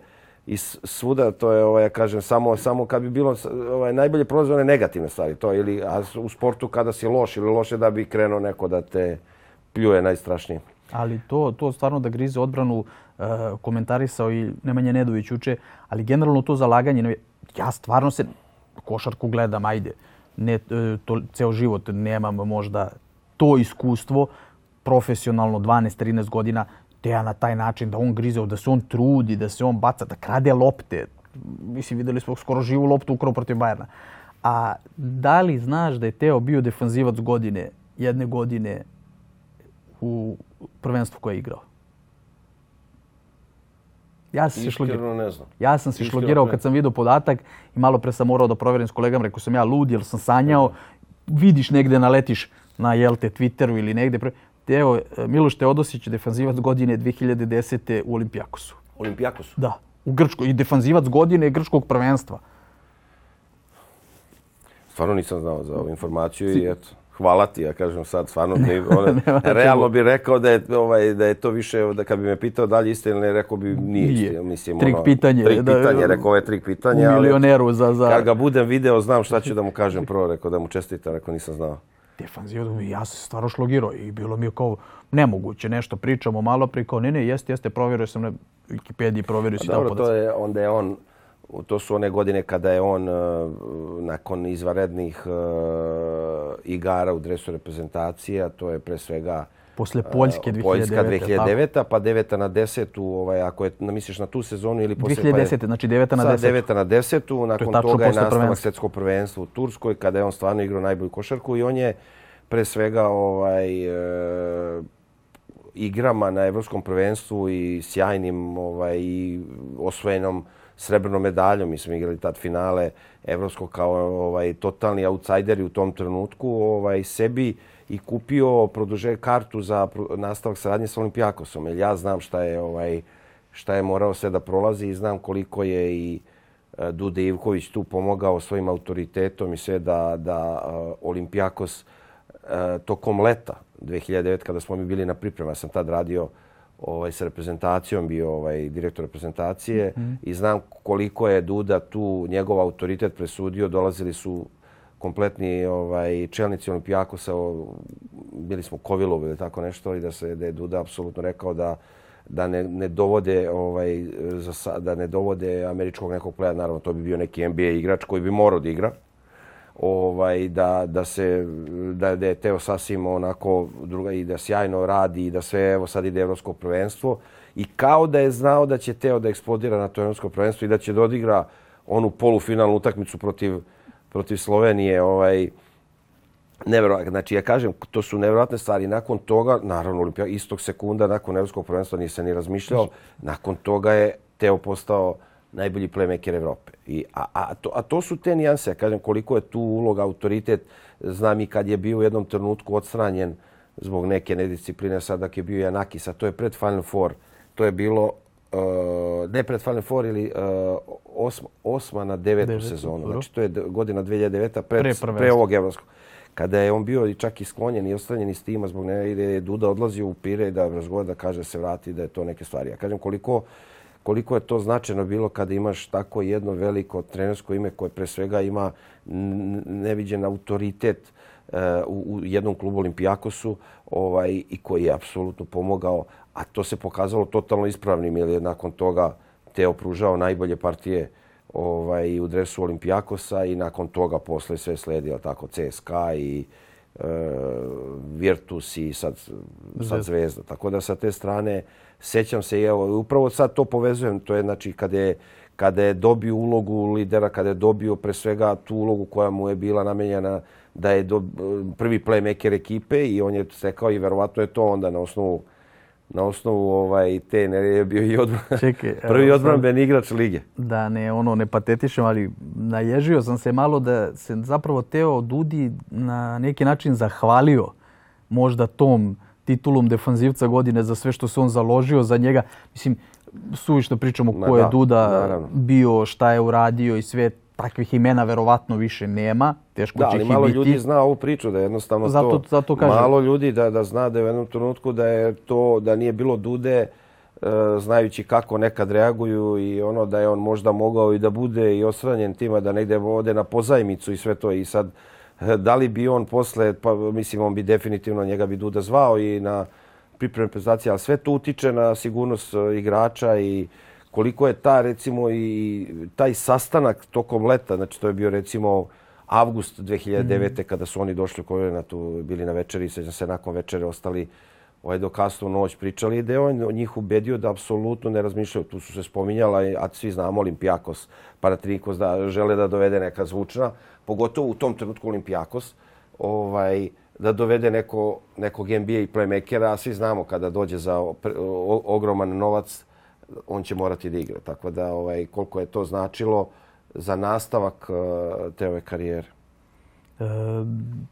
i svuda, to je, ovaj, ja kažem, samo, samo kad bi bilo ovaj, najbolje prolazone negativne stvari, to ili a u sportu kada si loš ili loše da bi krenuo neko da te pljuje najstrašnije. Ali to, to stvarno da grize odbranu e, komentarisao i Nemanja Nedović uče, ali generalno to zalaganje, ja stvarno se košarku gledam, ajde, ne, e, to, ceo život nemam možda to iskustvo, profesionalno 12-13 godina, te ja na taj način da on grize, da se on trudi, da se on baca, da krade lopte. Mislim, videli smo skoro živu loptu ukrao protiv Bajerna. A da li znaš da je Teo bio defanzivac godine, jedne godine u prvenstvu koje je igrao? Ja sam se Iskreno ne znam. Ja sam se šlogirao kad sam vidio podatak i malo pre sam morao da proverim s kolegama, rekao sam ja lud jer sam sanjao, vidiš negde naletiš na jel te Twitteru ili negde. Pre... Evo, Miloš Teodosić, defanzivac godine 2010. u Olimpijakosu. Olimpijakos. Da, u Grčkoj. I defanzivac godine grčkog prvenstva. Stvarno nisam znao za ovu informaciju i eto. Hvala ti, ja kažem sad, stvarno mi, ono, nema na realno bi rekao da je, ovaj, da je to više, da kad bi me pitao da li ili ne, rekao bi nije, Nije. istina. Mislim, Trik ono, pitanje, Trik da, pitanje, rekao ovo je trik U pitanje, ali milioneru za... za... kad ga budem video, znam šta ću da mu kažem prvo, rekao da mu čestitam, rekao nisam znao. defanzivac, ja sam stvarno šlogirao i bilo mi je kao nemoguće, nešto pričamo malo prije, kao ne, ne, jeste, jeste, provjerio sam na Wikipediji, provjerio si Pa dao Dobro, to je, onda je on, to su one godine kada je on uh, nakon izvarednih uh, igara u dresu reprezentacije, a to je pre svega Posle Poljske 2009. Poljska tako? 2009, pa 9 na 10, ovaj, ako je, misliš na tu sezonu ili posle... 2010, znači 9 na Sad 10. 9 na 10, nakon tačno toga je nastavak prvenstva. svjetskog prvenstva u Turskoj, kada je on stvarno igrao najbolju košarku i on je pre svega ovaj, e, igrama na evropskom prvenstvu i sjajnim ovaj, osvojenom srebrnom medaljom. Mi smo igrali tad finale evropskog kao ovaj, totalni outsideri u tom trenutku. Ovaj, sebi i kupio produže kartu za nastavak saradnje sa Olimpijakosom. Jer ja znam šta je, ovaj, šta je morao sve da prolazi i znam koliko je i e, Dude Ivković tu pomogao svojim autoritetom i sve da, da e, Olimpijakos e, tokom leta 2009 kada smo mi bili na priprema, ja sam tad radio ovaj, sa reprezentacijom, bio ovaj, direktor reprezentacije i znam koliko je Duda tu njegov autoritet presudio. Dolazili su kompletni ovaj, čelnici Olimpijakosa, bili smo Kovilov ili tako nešto, i da se da je Duda apsolutno rekao da da ne, ne dovode ovaj za da ne dovode američkog nekog pleja, naravno to bi bio neki NBA igrač koji bi morao da igra. Ovaj da da se da, da je Teo sasvim onako druga i da sjajno radi i da sve evo sad ide evropsko prvenstvo i kao da je znao da će Teo da eksplodira na to evropsko prvenstvo i da će da odigra onu polufinalnu utakmicu protiv protiv Slovenije, ovaj Neverovatno. Znači, ja kažem, to su nevjerojatne stvari. Nakon toga, naravno, Olimpija, istog sekunda, nakon Evropskog prvenstva nije se ni razmišljao. Nakon toga je Teo postao najbolji playmaker Evrope. I, a, a, to, a to su te nijanse. Ja kažem, koliko je tu uloga, autoritet. Znam i kad je bio u jednom trenutku odstranjen zbog neke nediscipline, sad dok je bio Janakis, a to je pred Final Four. To je bilo uh, ne pred Final Four ili uh, osma, osma na devetu Devetu, sezonu. dobro. Znači, to je godina 2009 pred, Pre pre, ovog evropskog. Kada je on bio i čak i sklonjen i ostranjen iz tima zbog ne ide je Duda odlazio u Pire da razgovara da kaže se vrati da je to neke stvari. Ja kažem koliko koliko je to značajno bilo kada imaš tako jedno veliko trenersko ime koje pre svega ima neviđen autoritet e, u, u jednom klubu Olimpijakosu ovaj, i koji je apsolutno pomogao, a to se pokazalo totalno ispravnim jer je nakon toga Teo pružao najbolje partije ovaj, u dresu Olimpijakosa i nakon toga posle sve sledio tako CSKA i e, Virtus i sad, sad Zvezda. Tako da sa te strane sećam se i evo, upravo sad to povezujem. To je znači kada je, kada je dobio ulogu lidera, kada je dobio pre svega tu ulogu koja mu je bila namenjena da je do, prvi playmaker ekipe i on je stekao i verovatno je to onda na osnovu na osnovu ovaj te ne je bio i odbran, Čekaj, prvi odbranben igrač lige. da ne ono ne patetišem, ali naježio sam se malo da se zapravo Teo Dudi na neki način zahvalio možda tom titulom defanzivca godine za sve što se on založio za njega. Mislim, suvišno pričamo Ma ko je da, Duda naravno. bio, šta je uradio i sve takvih imena verovatno više nema. Teško Da, će ali ih malo ljudi zna ovu priču da jednostavno Zato- to zato kažem. malo ljudi da da zna da je u jednom trenutku da je to da nije bilo Dude e, znajući kako nekad reaguju i ono da je on možda mogao i da bude i osranjen tima da negde ode na pozajmicu i sve to i sad da li bi on posle pa mislim on bi definitivno njega bi Duda zvao i na pripreme prezentacije, ali sve to utiče na sigurnost e, igrača i koliko je ta recimo i taj sastanak tokom leta, znači to je bio recimo avgust 2009. kada su oni došli u tu bili na večeri, sećam se nakon večere ostali ovaj do kasnu noć pričali, da je on njih ubedio da apsolutno ne razmišljaju. Tu su se spominjala, a svi znamo Olimpijakos, Paratrinkos, da žele da dovede neka zvučna, pogotovo u tom trenutku Olimpijakos, ovaj, da dovede neko, nekog NBA playmakera, a svi znamo kada dođe za ogroman novac, on će morati da igra. Tako da ovaj, koliko je to značilo za nastavak uh, te ove karijere. E,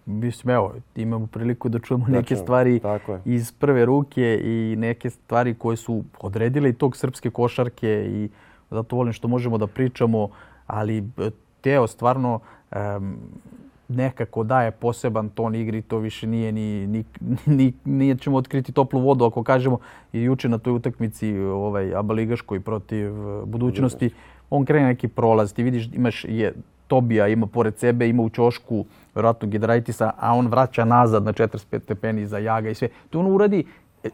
mislim, evo, imamo priliku da čujemo neke stvari iz prve ruke i neke stvari koje su odredile i tog srpske košarke i zato volim što možemo da pričamo, ali e, Teo stvarno um, nekako daje poseban ton igri, to više nije ni, ni, ni, nije ćemo otkriti toplu vodu ako kažemo i juče na toj utakmici ovaj Abaligaškoj protiv e, budućnosti. on krene neki prolaz, ti vidiš imaš je Tobija ima pored sebe, ima u čošku vjerojatno Gidraitisa, a on vraća nazad na 45 stepeni za Jaga i sve. To on uradi,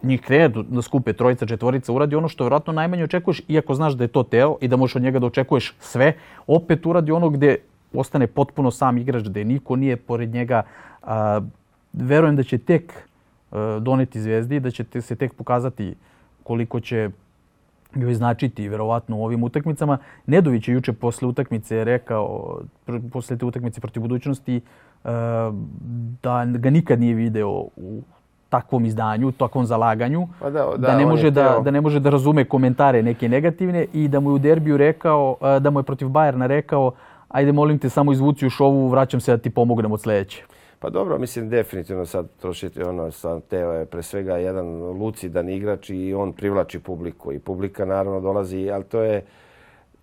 njih krene da skupe trojica, četvorica, uradi ono što vjerojatno najmanje očekuješ, iako znaš da je to Teo i da možeš od njega da očekuješ sve, opet uradi ono gdje ostane potpuno sam igrač, gde niko nije pored njega. A, verujem da će tek a, doneti zvezdi, da će se tek pokazati koliko će joj značiti vjerovatno u ovim utakmicama. Nedović je juče posle utakmice rekao, posle te utakmice protiv budućnosti, e, da ga nikad nije video u takvom izdanju, u takvom zalaganju, pa da, da, da, ne može da, da ne može da razume komentare neke negativne i da mu je u derbiju rekao, e, da mu je protiv Bajerna rekao, ajde molim te samo izvuci u šovu, vraćam se da ti pomognem od sljedeće. Pa dobro, mislim definitivno sad trošiti ono sa Teo je pre svega jedan lucidan igrač i on privlači publiku i publika naravno dolazi, ali to je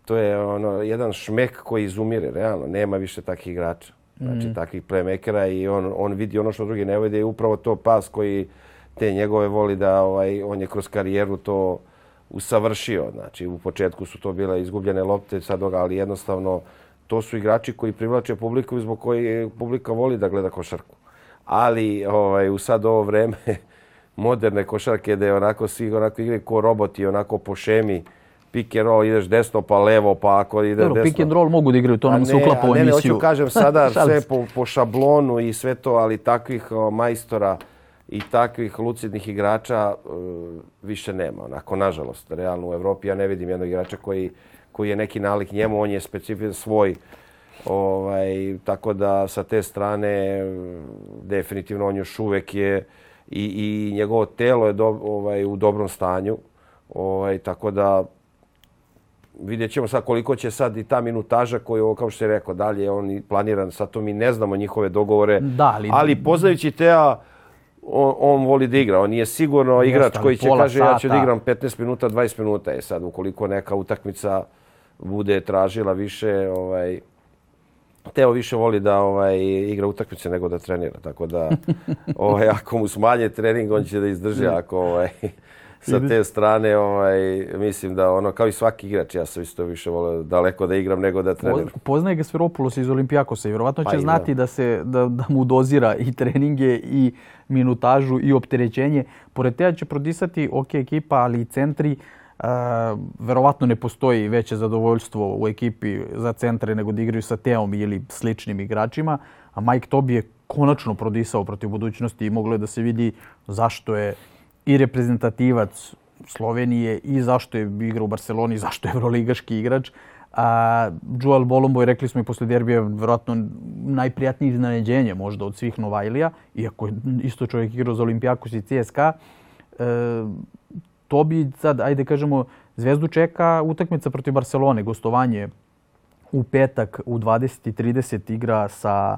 to je ono jedan šmek koji izumire realno, nema više takih igrača. Znači mm. takvih playmakera i on on vidi ono što drugi ne vide i upravo to pas koji te njegove voli da ovaj on je kroz karijeru to usavršio. Znači u početku su to bile izgubljene lopte, sad ali jednostavno to su igrači koji privlače publiku i zbog koji publika voli da gleda košarku. Ali ovaj, u sad ovo vreme moderne košarke da je onako svi onako igre ko roboti, onako po šemi, pick and roll, ideš desno pa levo, pa ako ide Dobro, desno. Pick and roll mogu da igraju, to nam se uklapa u emisiju. Ne, ne, hoću kažem sada sve po, po šablonu i sve to, ali takvih o, majstora i takvih lucidnih igrača o, više nema. Onako, nažalost, realno u Evropi ja ne vidim jednog igrača koji koji je neki nalik njemu, on je specifičan svoj. Ovaj, tako da sa te strane definitivno on još uvek je i, i njegovo telo je do, ovaj, u dobrom stanju. Ovaj, tako da vidjet ćemo sad koliko će sad i ta minutaža koju, kao što je rekao, dalje je on planiran, sad to mi ne znamo njihove dogovore. Da, ali, ali poznajući Teja, on, on voli da igra. On je sigurno igrač koji će kaže sata. ja ću da igram 15 minuta, 20 minuta. Je sad, ukoliko neka utakmica bude tražila više ovaj Teo više voli da ovaj igra utakmice nego da trenira, tako da ovaj ako mu smanje trening on će da izdrži ako ovaj sa te strane ovaj mislim da ono kao i svaki igrač ja sam isto više volio daleko da igram nego da treniram. Poznaje ga Sferopoulos iz Olimpijakosa i vjerovatno će pa znati da. se da, da mu dozira i treninge i minutažu i opterećenje. Pored Teo će prodisati OK ekipa, ali i centri verovatno ne postoji veće zadovoljstvo u ekipi za centre nego da igraju sa Teom ili sličnim igračima. A Mike Tobi je konačno prodisao protiv budućnosti i moglo je da se vidi zašto je i reprezentativac Slovenije i zašto je igra u Barceloni zašto je evroligaški igrač. A Joel Bolomboj, rekli smo i posle derbija, vjerojatno najprijatnije iznenađenje možda od svih Novajlija, iako je isto čovjek igrao za Olimpijakos i CSKA. E, to bi sad, ajde kažemo, Zvezdu čeka utakmica protiv Barcelone, gostovanje u petak u 20.30 igra sa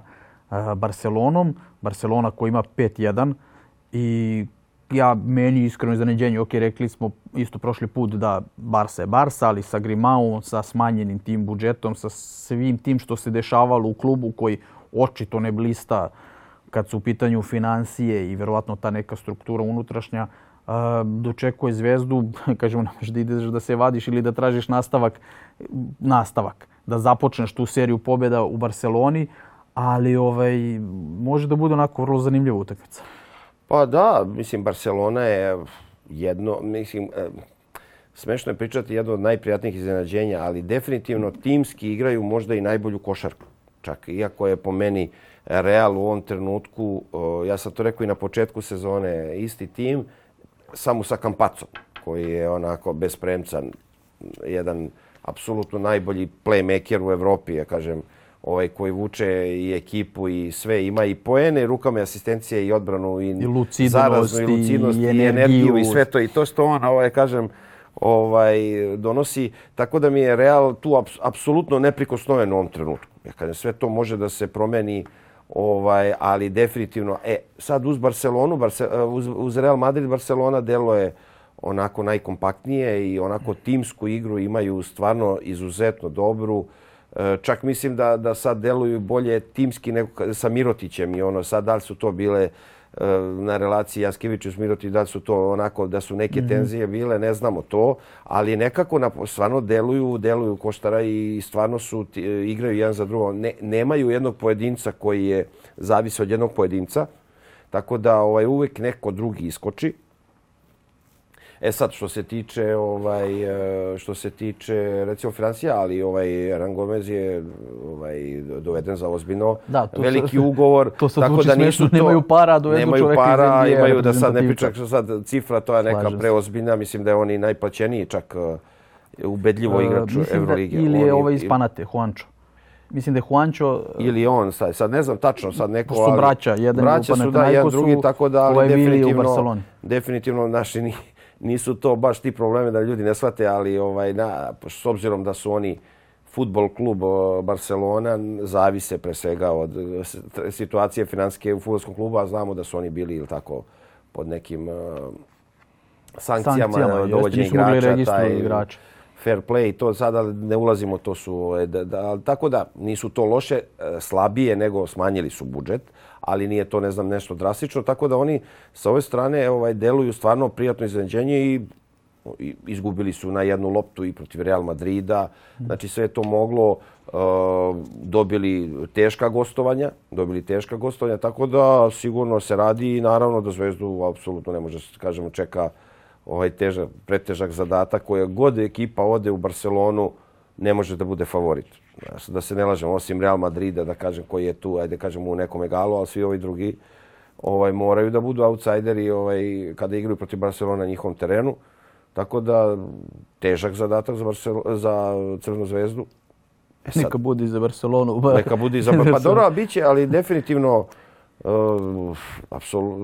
eh, Barcelonom. Barcelona koja ima 5-1 i ja meni iskreno iznenađenje, ok, rekli smo isto prošli put da Barca je Barca, ali sa Grimaom, sa smanjenim tim budžetom, sa svim tim što se dešavalo u klubu koji očito ne blista kad su u pitanju financije i verovatno ta neka struktura unutrašnja, dočekuje zvezdu, kažemo, ne možeš da ideš da se vadiš ili da tražiš nastavak, nastavak, da započneš tu seriju pobjeda u Barceloni, ali ovaj, može da bude onako vrlo zanimljiva utakmica. Pa da, mislim, Barcelona je jedno, mislim, e, smešno je pričati jedno od najprijatnijih iznenađenja, ali definitivno timski igraju možda i najbolju košarku. Čak, iako je po meni Real u ovom trenutku, ja sam to rekao i na početku sezone, isti tim, samo sa Kampacom, koji je onako bespremcan, jedan apsolutno najbolji playmaker u Evropi, ja kažem, ovaj, koji vuče i ekipu i sve, ima i poene, rukama i asistencije i odbranu i, I lucidnost, zaraznu, i, lucidnost, i, i, energiju. i sve to. I to što on, ovaj, kažem, ovaj, donosi. Tako da mi je Real tu aps, apsolutno neprikosnoven u ovom trenutku. Ja kažem, sve to može da se promeni, ovaj, ali definitivno, e, sad uz Barcelonu, Barce, eh, uz, uz Real Madrid, Barcelona delo je onako najkompaktnije i onako timsku igru imaju stvarno izuzetno dobru. E, čak mislim da, da sad deluju bolje timski nego sa Mirotićem i ono sad da li su to bile na relaciji Jaskeviću s Mirotić, da su to onako da su neke -hmm. tenzije bile, ne znamo to, ali nekako na, stvarno deluju, deluju koštara i stvarno su igraju jedan za drugo. Ne, nemaju jednog pojedinca koji je zavisi od jednog pojedinca, tako da ovaj uvek neko drugi iskoči. E sad što se tiče ovaj e, što se tiče recimo financija, ali ovaj Ran Gomez je ovaj doveden za ozbiljno da, to veliki se, ugovor to tako da nisu to nemaju para do nemaju para, iz imaju da sad ne pričam što sad cifra to je neka Slažem preozbiljna, mislim da je oni najplaćeniji čak e, ubedljivo uh, igrač Evrolige. Ili je ovaj iz Panate, Juancho. Mislim da je Juancho... Ili on, sad, sad ne znam tačno, sad neko... Su braća, jedan braća su da, jedan drugi, tako da, ali ovaj definitivno, u definitivno naši ni, nisu to baš ti probleme da ljudi ne shvate, ali ovaj, na, s obzirom da su oni futbol klub Barcelona, zavise pre svega od situacije finanske u futbolskom klubu, a znamo da su oni bili ili tako pod nekim uh, sankcijama, sankcijama dovođenja igrača, taj igrača. fair play, to sada ne ulazimo, to su, ovaj, da, da, tako da nisu to loše, e, slabije nego smanjili su budžet, ali nije to ne znam nešto drastično, tako da oni sa ove strane ovaj deluju stvarno prijatno iznenađenje i izgubili su na jednu loptu i protiv Real Madrida. Znači sve je to moglo uh, dobili teška gostovanja, dobili teška gostovanja, tako da sigurno se radi i naravno da Zvezdu apsolutno ne može kažemo čeka ovaj težak pretežak zadatak koja god ekipa ode u Barcelonu ne može da bude favorit da se ne lažemo, osim Real Madrida, da kažem, koji je tu, ajde kažemo, u nekom egalu, ali svi ovi drugi ovaj, moraju da budu outsideri ovaj, kada igraju protiv Barcelona na njihovom terenu. Tako da, težak zadatak za, za Crvenu zvezdu. E sad, neka budi za Barcelonu. neka budi za Pa dobro, bit će, ali definitivno, uh, apsol,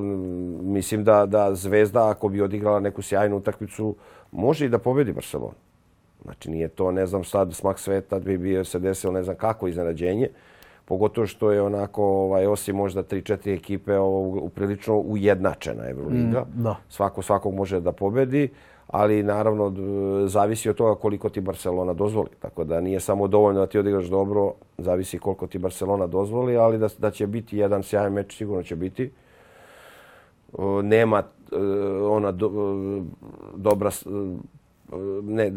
mislim da, da Zvezda, ako bi odigrala neku sjajnu utakmicu, može i da pobedi Barcelonu. Znači nije to, ne znam, sad smak sveta bi bio se desilo ne znam kako iznenađenje. Pogotovo što je onako, ovaj, osim možda 3-4 ekipe, ovo, uprilično ujednačena Euroliga. Mm, da. Svako svakog može da pobedi, ali naravno zavisi od toga koliko ti Barcelona dozvoli. Tako da nije samo dovoljno da ti odigraš dobro, zavisi koliko ti Barcelona dozvoli, ali da, da će biti jedan sjajan meč, sigurno će biti. Nema e, ona do, e, dobra ne,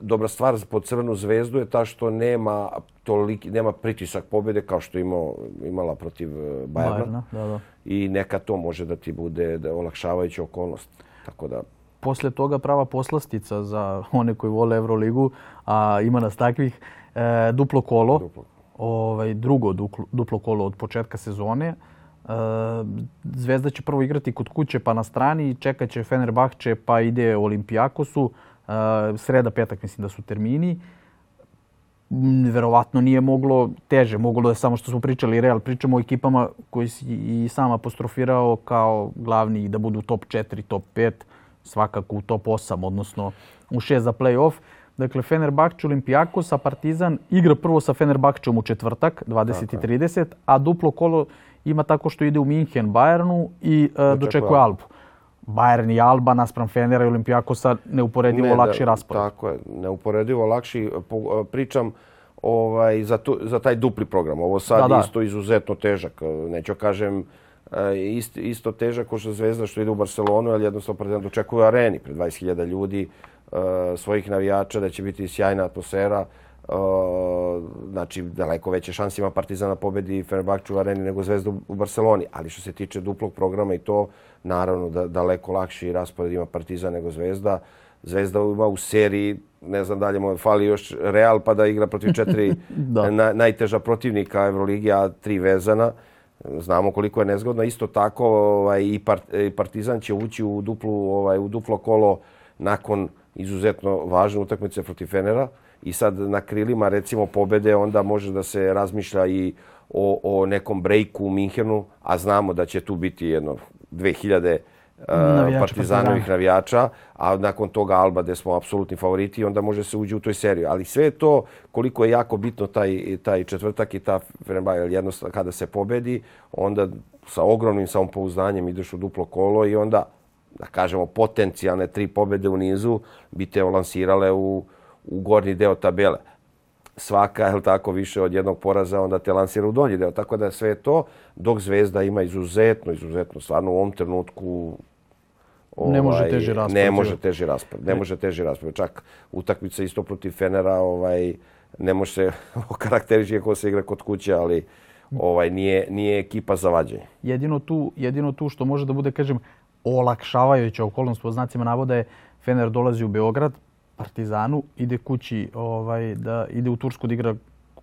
dobra stvar po Crvenu zvezdu je ta što nema toliki, nema pritisak pobjede kao što imao, imala protiv e, Bajerna. Bajerna da, da. I neka to može da ti bude da olakšavajuća okolnost. Tako da... Posle toga prava poslastica za one koji vole Euroligu, a ima nas takvih, e, duplo kolo. Duplo. Ovaj, drugo duplo, duplo kolo od početka sezone. E, Zvezda će prvo igrati kod kuće pa na strani, čekat će Fenerbahče pa ide Olimpijakosu sreda, petak mislim da su termini. Verovatno nije moglo teže, moglo je samo što smo pričali Real. Pričamo o ekipama koji si i sam apostrofirao kao glavni da budu top 4, top 5, svakako u top 8, odnosno u 6 za play-off. Dakle, Fenerbahče, Olimpijakos, a Partizan igra prvo sa Fenerbahčom u četvrtak, 20.30, a duplo kolo ima tako što ide u Minhen, Bayernu i uh, dočekuje Albu. Bayern i Alba naspram Fenera i Olimpijakosa neuporedivo ne, lakši raspored. Tako je, neuporedivo lakši. Pričam ovaj, za, tu, za taj dupli program. Ovo sad da, da. isto izuzetno težak. Neću kažem isto, isto težak ko što Zvezda što ide u Barcelonu, ali jednostavno Partizan dočekuje areni pred 20.000 ljudi, svojih navijača, da će biti sjajna atmosfera. Znači, daleko veće šanse ima Partizana pobedi Fenerbahču u areni nego Zvezda u Barceloni. Ali što se tiče duplog programa i to, naravno da daleko lakši raspored ima Partizan nego Zvezda. Zvezda ima u seriji, ne znam dalje, mu fali još Real pa da igra protiv četiri na, najteža protivnika Euroligi, a tri vezana. Znamo koliko je nezgodno. Isto tako ovaj, i, Partizan će ući u, duplu, ovaj, u duplo kolo nakon izuzetno važne utakmice protiv Fenera i sad na krilima recimo pobede onda može da se razmišlja i o, o nekom breaku u Minhenu, a znamo da će tu biti jedno 2000 navijača, partizanovih navijača, a nakon toga Alba gde smo apsolutni favoriti, onda može se uđi u toj seriji. Ali sve to, koliko je jako bitno taj, taj četvrtak i ta Fenerbahce, jednostavno kada se pobedi, onda sa ogromnim samopouzdanjem ideš u duplo kolo i onda, da kažemo, potencijalne tri pobede u nizu bi te lansirale u, u gornji deo tabele. Svaka, je tako, više od jednog poraza, onda te lansira u donji deo. Tako da sve to, dok Zvezda ima izuzetno, izuzetno, stvarno u ovom trenutku Ovaj, ne može teži raspored. Ne može teži raspored. Ne može teži raspored. Čak utakmica isto protiv Fenera, ovaj, ne može se karakterići kako se igra kod kuće, ali ovaj nije nije ekipa za vađenje. Jedino tu, jedino tu što može da bude kažem olakšavajuća okolnost po znacima navoda je Fener dolazi u Beograd, Partizanu, ide kući ovaj da ide u Tursku da igra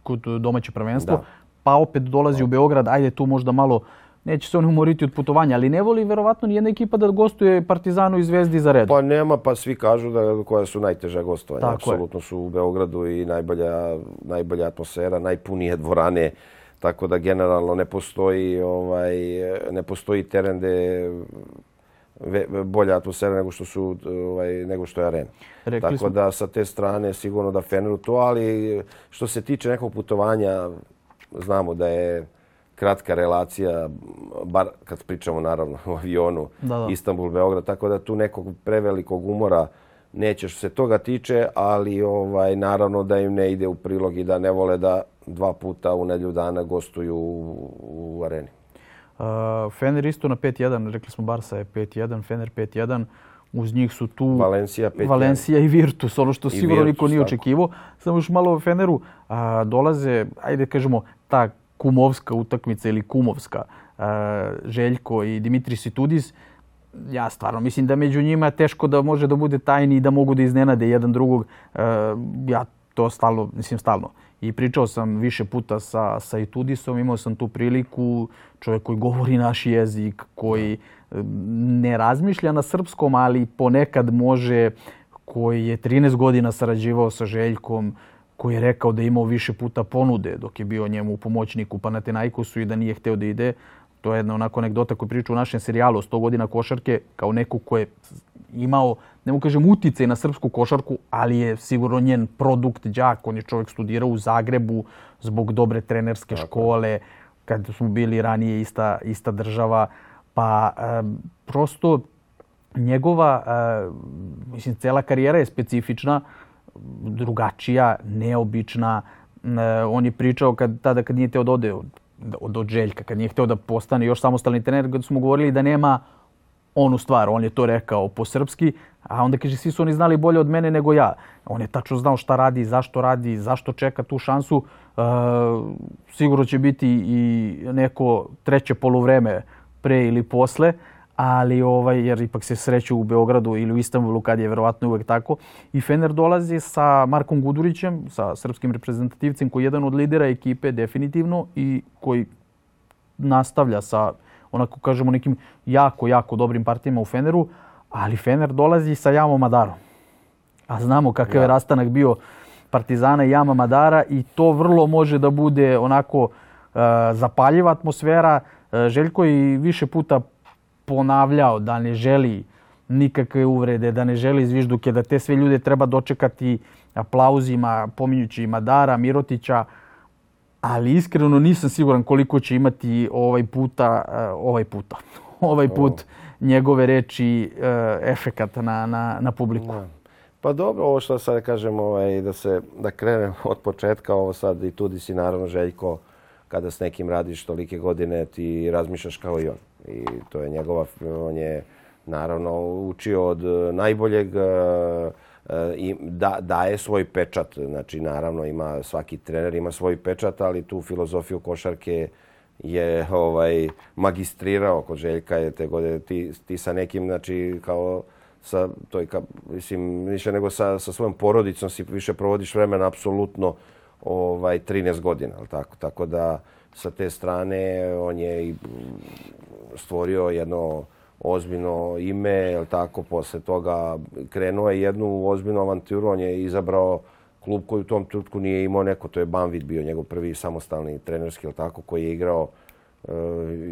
kod domaće prvenstvo, pa opet dolazi u Beograd, ajde tu možda malo neće se oni umoriti od putovanja, ali ne voli verovatno ni jedna ekipa da gostuje Partizanu i Zvezdi za red. Pa nema, pa svi kažu da koja su najteža gostovanja. Tako Apsolutno je. su u Beogradu i najbolja, najbolja atmosfera, najpunije dvorane. Tako da generalno ne postoji ovaj ne postoji teren gde bolja atmosfera nego što su ovaj nego što je arena. Rekli Tako smo... da sa te strane sigurno da Feneru to, ali što se tiče nekog putovanja znamo da je kratka relacija, bar kad pričamo naravno o avionu Istanbul-Beograd, tako da tu nekog prevelikog umora neće što se toga tiče, ali ovaj naravno da im ne ide u prilog i da ne vole da dva puta u nedlju dana gostuju u, u areni. Uh, Fener isto na 5-1, rekli smo Barsa je 5-1, Fener 5-1. Uz njih su tu Valencija, Valencija i Virtus, ono što I sigurno Virtus, niko nije očekivao. Samo još malo o Feneru. A, dolaze, ajde kažemo, ta kumovska utakmica ili kumovska uh, Željko i Dimitri Situdis, ja stvarno mislim da među njima teško da može da bude tajni i da mogu da iznenade jedan drugog. Uh, ja to stalno, mislim stalno. I pričao sam više puta sa, sa Itudisom, imao sam tu priliku, čovjek koji govori naš jezik, koji ne razmišlja na srpskom, ali ponekad može, koji je 13 godina sarađivao sa Željkom, koji je rekao da je imao više puta ponude dok je bio njemu u pomoćniku pa i da nije hteo da ide. To je jedna onako anegdota koju priča u našem serijalu 100 godina košarke kao neko ko je imao, ne mu kažem, utice na srpsku košarku, ali je sigurno njen produkt đak. On je čovjek studirao u Zagrebu zbog dobre trenerske Tako. škole, kad smo bili ranije ista, ista država. Pa e, prosto njegova, e, mislim, cela karijera je specifična drugačija, neobična. On je pričao kad, tada kad nije teo da ode od, od, Željka, kad nije hteo da postane još samostalni trener, kad smo govorili da nema onu stvar. On je to rekao po srpski, a onda kaže svi su oni znali bolje od mene nego ja. On je tačno znao šta radi, zašto radi, zašto čeka tu šansu. E, sigurno će biti i neko treće poluvreme pre ili posle ali ovaj jer ipak se sreću u Beogradu ili u Istanbulu kad je verovatno uvek tako i Fener dolazi sa Markom Gudurićem sa srpskim reprezentativcem koji je jedan od lidera ekipe definitivno i koji nastavlja sa onako kažemo nekim jako jako dobrim partijama u Feneru ali Fener dolazi sa Jamom Madarom a znamo kakav ja. je rastanak bio Partizana i Jama Madara i to vrlo može da bude onako uh, zapaljiva atmosfera. Uh, Željko i više puta ponavljao da ne želi nikakve uvrede, da ne želi zvižduke, da te sve ljude treba dočekati aplauzima, pominjući Madara, Mirotića, ali iskreno nisam siguran koliko će imati ovaj puta, eh, ovaj puta, ovaj put njegove reči eh, efekat na, na, na publiku. Pa dobro, ovo što sad kažemo, ovaj, da se da krenem od početka, ovo sad i tudi si naravno Željko, kada s nekim radiš tolike godine, ti razmišljaš kao i on i to je njegova, on je naravno učio od e, najboljeg e, e, i da, daje svoj pečat. Znači, naravno, ima svaki trener ima svoj pečat, ali tu filozofiju košarke je ovaj magistrirao kod Željka je te godine ti, ti sa nekim znači kao sa toj ka, mislim više nego sa sa svojom porodicom si više provodiš vremena apsolutno ovaj 13 godina al tako tako da sa te strane on je stvorio jedno ozbiljno ime, je tako, posle toga krenuo je jednu ozbiljnu avanturu, on je izabrao klub koji u tom trenutku nije imao neko, to je Banvit bio njegov prvi samostalni trenerski, ili tako, koji je igrao uh,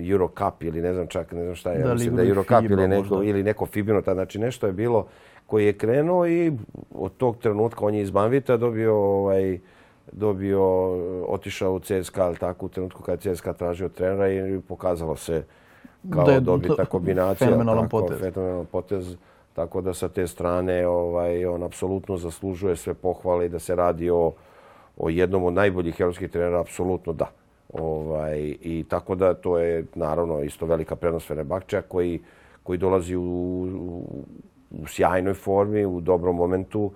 Euro Cup ili ne znam čak, ne znam šta je, da, mislim da je Euro Cup ili neko, ili neko Fibino, ta, znači nešto je bilo koji je krenuo i od tog trenutka on je iz Banvita dobio ovaj, dobio, otišao u CSKA, ali tako, u trenutku kada je CSKA tražio trenera i pokazalo se kao da dobita kombinacija. Fenomenalan potez. Fenomenalan potez. Tako da sa te strane ovaj, on apsolutno zaslužuje sve pohvale i da se radi o, o jednom od najboljih evropskih trenera, apsolutno da. Ovaj, I tako da to je naravno isto velika prednost Fenerbahčeja koji, koji dolazi u, u, u sjajnoj formi, u dobrom momentu.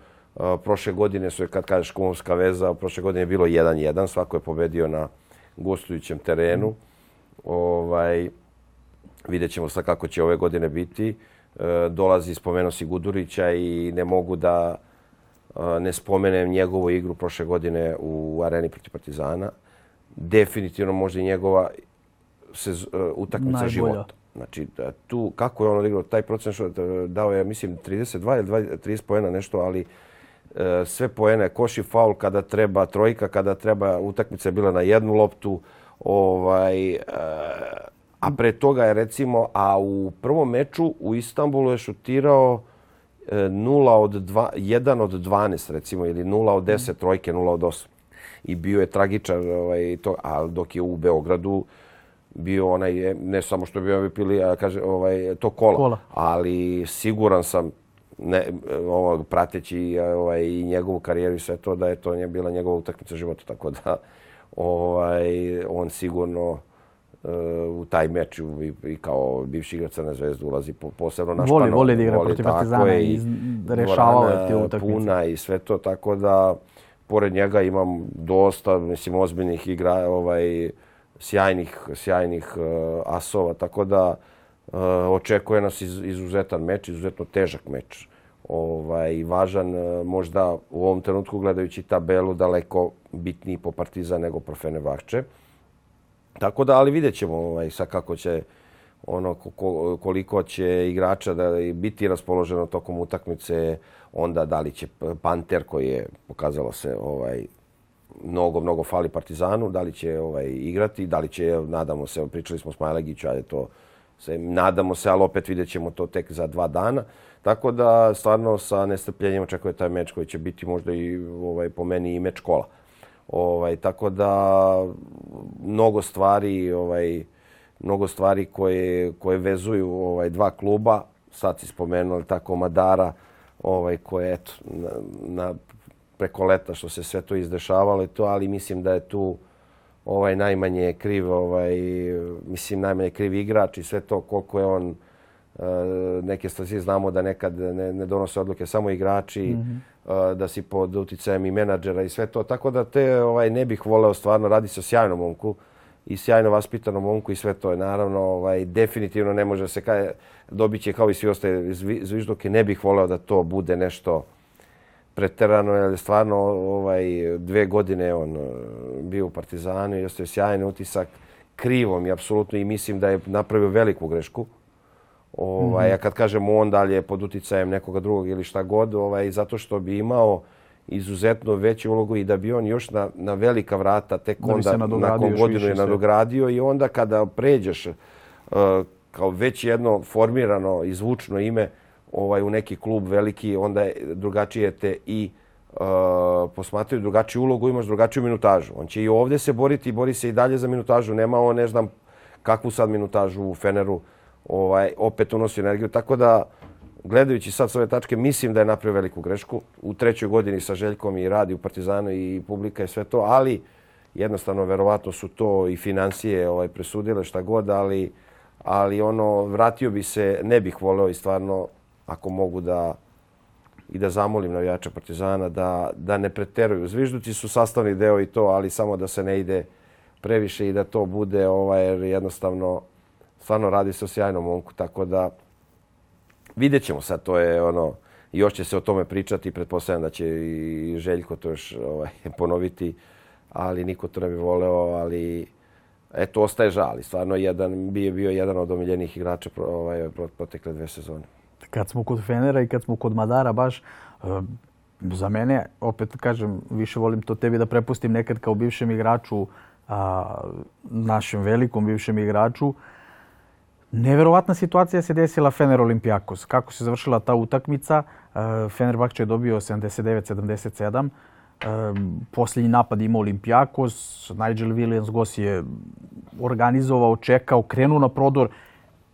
Prošle godine su, kad kažeš kumovska veza, prošle godine je bilo 1-1, svako je pobedio na gostujućem terenu. Ovaj, vidjet ćemo sad kako će ove godine biti. E, dolazi, spomenuo si Gudurića i ne mogu da e, ne spomenem njegovu igru prošle godine u areni protiv Partizana. Definitivno možda i njegova se, e, utakmica Najbolja. života. Znači, tu, kako je on odigrao taj procent što dao je, mislim, 32 ili 30 pojena nešto, ali sve pojene, koši faul kada treba, trojka kada treba, utakmica je bila na jednu loptu, ovaj, A pre toga je recimo, a u prvom meču u Istanbulu je šutirao 0 e, od 2, 1 od 12 recimo ili 0 od 10 trojke, 0 od 8. I bio je tragičan, ovaj, to, a dok je u Beogradu bio onaj, ne samo što je bio pili, a kaže, ovaj, to kola. kola. Ali siguran sam, ne, ovog, prateći ovaj, i njegovu karijeru i sve to, da je to nije bila njegova utakmica života. Tako da ovaj, on sigurno u taj meč i, i kao bivši igrač Crne zvezde ulazi po, posebno na voli, Voli da igra protiv Partizana i rešavao je te utakmice. Puna i sve to, tako da pored njega imam dosta, mislim, ozbiljnih igra, ovaj, sjajnih, sjajnih uh, asova, tako da uh, Eh, očekuje nas iz, izuzetan meč, izuzetno težak meč. Ovaj, važan, eh, možda u ovom trenutku gledajući tabelu daleko bitniji po Partizan nego po Fenerbahče. Tako da, ali vidjet ćemo ovaj, sa kako će ono koliko će igrača da biti raspoloženo tokom utakmice, onda da li će Panter koji je pokazalo se ovaj mnogo mnogo fali Partizanu, da li će ovaj igrati, da li će nadamo se, pričali smo s Majlegiću, ajde to se nadamo se, ali opet vidjećemo to tek za dva dana. Tako da stvarno sa nestrpljenjem očekuje taj meč koji će biti možda i ovaj po meni i meč kola. Ovaj, tako da mnogo stvari, ovaj, mnogo stvari koje, koje vezuju ovaj, dva kluba, sad si spomenuo tako Madara, ovaj, koje eto, na, na, preko leta što se sve to izdešavalo i to, ali mislim da je tu ovaj najmanje kriv ovaj mislim najmanje kriv igrač i sve to koliko je on eh, neke stvari znamo da nekad ne, ne donose odluke samo igrači mm -hmm da si pod uticajem i menadžera i sve to. Tako da te ovaj ne bih voleo stvarno radi se o sjajnom momku i sjajno vaspitanom momku i sve to je naravno ovaj definitivno ne može se kaj dobiće kao i svi ostali zvižduke ne bih voleo da to bude nešto preterano jer stvarno ovaj dve godine on e, bio u Partizanu i ostaje sjajni utisak. Krivom i apsolutno i mislim da je napravio veliku grešku. Ovaj, mm -hmm. A kad kažemo on dalje pod uticajem nekoga drugog ili šta god, ovaj, zato što bi imao izuzetno veću ulogu i da bi on još na, na velika vrata tek da onda nakon godinu je nadogradio i onda kada pređeš uh, kao već jedno formirano i zvučno ime ovaj u neki klub veliki, onda je drugačije te i uh, posmatraju drugačiju ulogu, imaš drugačiju minutažu. On će i ovdje se boriti i bori se i dalje za minutažu. Nema on ne znam kakvu sad minutažu u Feneru ovaj, opet unosi energiju. Tako da, gledajući sad s ove tačke, mislim da je napravio veliku grešku. U trećoj godini sa Željkom i radi u Partizanu i publika i sve to, ali jednostavno, verovatno su to i financije ovaj, presudile šta god, ali, ali ono, vratio bi se, ne bih voleo i stvarno, ako mogu da i da zamolim navijača Partizana da, da ne preteruju. Zvižduci su sastavni deo i to, ali samo da se ne ide previše i da to bude ovaj, jednostavno stvarno radi se o sjajnom momku, tako da vidjet ćemo sad, to je ono, još će se o tome pričati, pretpostavljam da će i Željko to još ovaj, ponoviti, ali niko to ne bi voleo, ali eto, ostaje žali. Stvarno, jedan, bi bio jedan od omiljenih igrača ovaj, protekle dve sezone. Kad smo kod Fenera i kad smo kod Madara, baš za mene, opet kažem, više volim to tebi da prepustim nekad kao bivšem igraču, a, našem velikom bivšem igraču. Neverovatna situacija se desila Fener Olimpijakos. Kako se završila ta utakmica, e, Fener Bakče je dobio 79-77. E, posljednji napad ima Olimpijakos, Nigel Williams Goss je organizovao, čekao, krenuo na prodor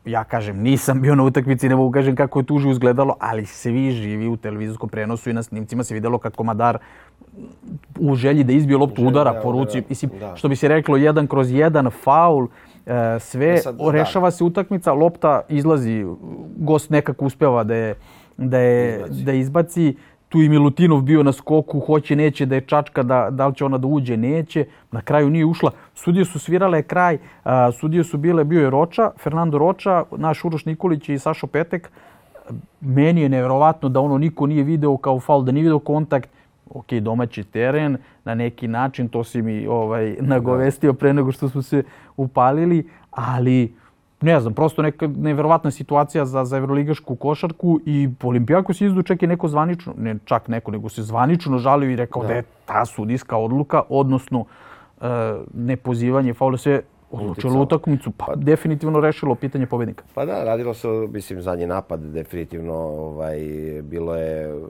ja kažem, nisam bio na utakmici, ne mogu kažem kako je tuži izgledalo, ali svi živi u televizijskom prenosu i na snimcima se videlo kako Madar u želji da izbije loptu udara po ruci. Mislim, što bi se reklo, jedan kroz jedan faul, e, sve, e sad, rešava se utakmica, lopta izlazi, gost nekako uspeva da je, da je, da izbaci tu i Milutinov bio na skoku, hoće, neće da je čačka, da, da li će ona da uđe, neće. Na kraju nije ušla. Sudije su svirale kraj, a, sudije su bile, bio je Roča, Fernando Roča, naš Uroš Nikolić i Sašo Petek. Meni je nevjerovatno da ono niko nije video kao faul, da nije video kontakt. Ok, domaći teren, na neki način, to si mi ovaj, nagovestio pre nego što smo se upalili, ali ne znam, prosto neka nevjerovatna situacija za, za evroligašku košarku i Olimpijako se izdu čak i neko zvanično, ne čak neko, nego se zvanično žalio i rekao da, da je ta sudijska odluka, odnosno e, nepozivanje faula sve odlučilo utakmicu, pa, pa definitivno rešilo pitanje pobednika. Pa da, radilo se, mislim, zadnji napad, definitivno, ovaj, bilo je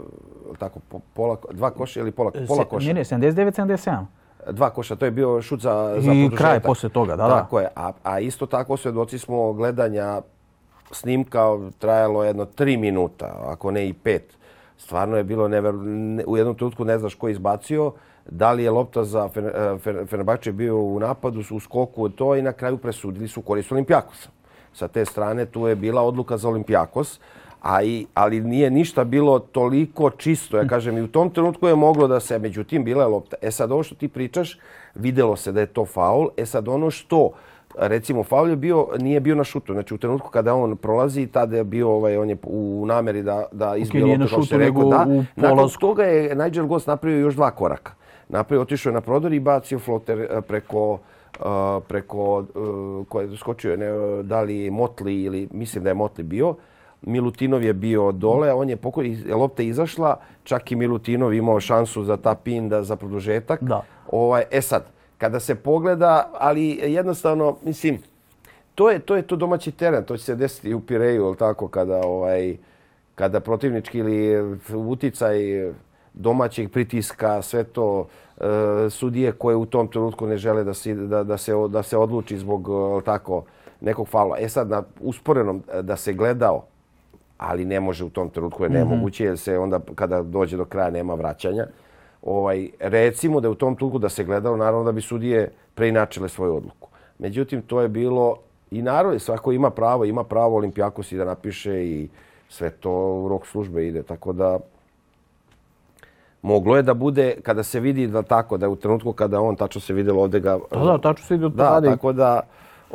tako, pola, dva koša ili pola, pola koša? Ne, ne, 79-77 dva koša, to je bio šut za, za I kraj posle toga, da, da. Tako je, a, a isto tako svedoci smo gledanja snimka, trajalo jedno tri minuta, ako ne i pet. Stvarno je bilo, never, ne, u jednom trenutku ne znaš ko je izbacio, da li je lopta za Fenerbahče bio u napadu, u skoku to i na kraju presudili su korist Olimpijakosa. Sa te strane tu je bila odluka za Olimpijakos a i, ali nije ništa bilo toliko čisto. Ja kažem, i u tom trenutku je moglo da se, međutim, bila je lopta. E sad, ovo što ti pričaš, videlo se da je to faul. E sad, ono što, recimo, faul je bio, nije bio na šutu. Znači, u trenutku kada on prolazi, tada je bio, ovaj, on je u nameri da, da izbije okay, loptu, kao što rekao. Da, nakon toga je Nigel Goss napravio još dva koraka. Napravio, otišao je na prodor i bacio floter eh, preko Uh, preko uh, koje je skočio ne, da li Motli ili mislim da je Motli bio uh, Milutinov je bio dole, on je pokoj, lopta izašla, čak i Milutinov imao šansu za ta pin da za produžetak. Da. Ovaj, e sad, kada se pogleda, ali jednostavno, mislim, to je to je to domaći teren, to će se desiti u Pireju, al tako kada ovaj kada protivnički ili uticaj domaćeg pritiska, sve to e, sudije koje u tom trenutku ne žele da se da, da se da se odluči zbog tako nekog fala. E sad na usporenom da se gledao ali ne može u tom trenutku je nemoguće jer se onda kada dođe do kraja nema vraćanja. Ovaj recimo da je u tom trenutku da se gledalo naravno da bi sudije preinačile svoju odluku. Međutim to je bilo i naravno svako ima pravo, ima pravo Olimpijakos i da napiše i sve to u rok službe ide tako da moglo je da bude kada se vidi da tako da u trenutku kada on tačno se videlo ovde ga Da, da, tačno se vidi da, tako da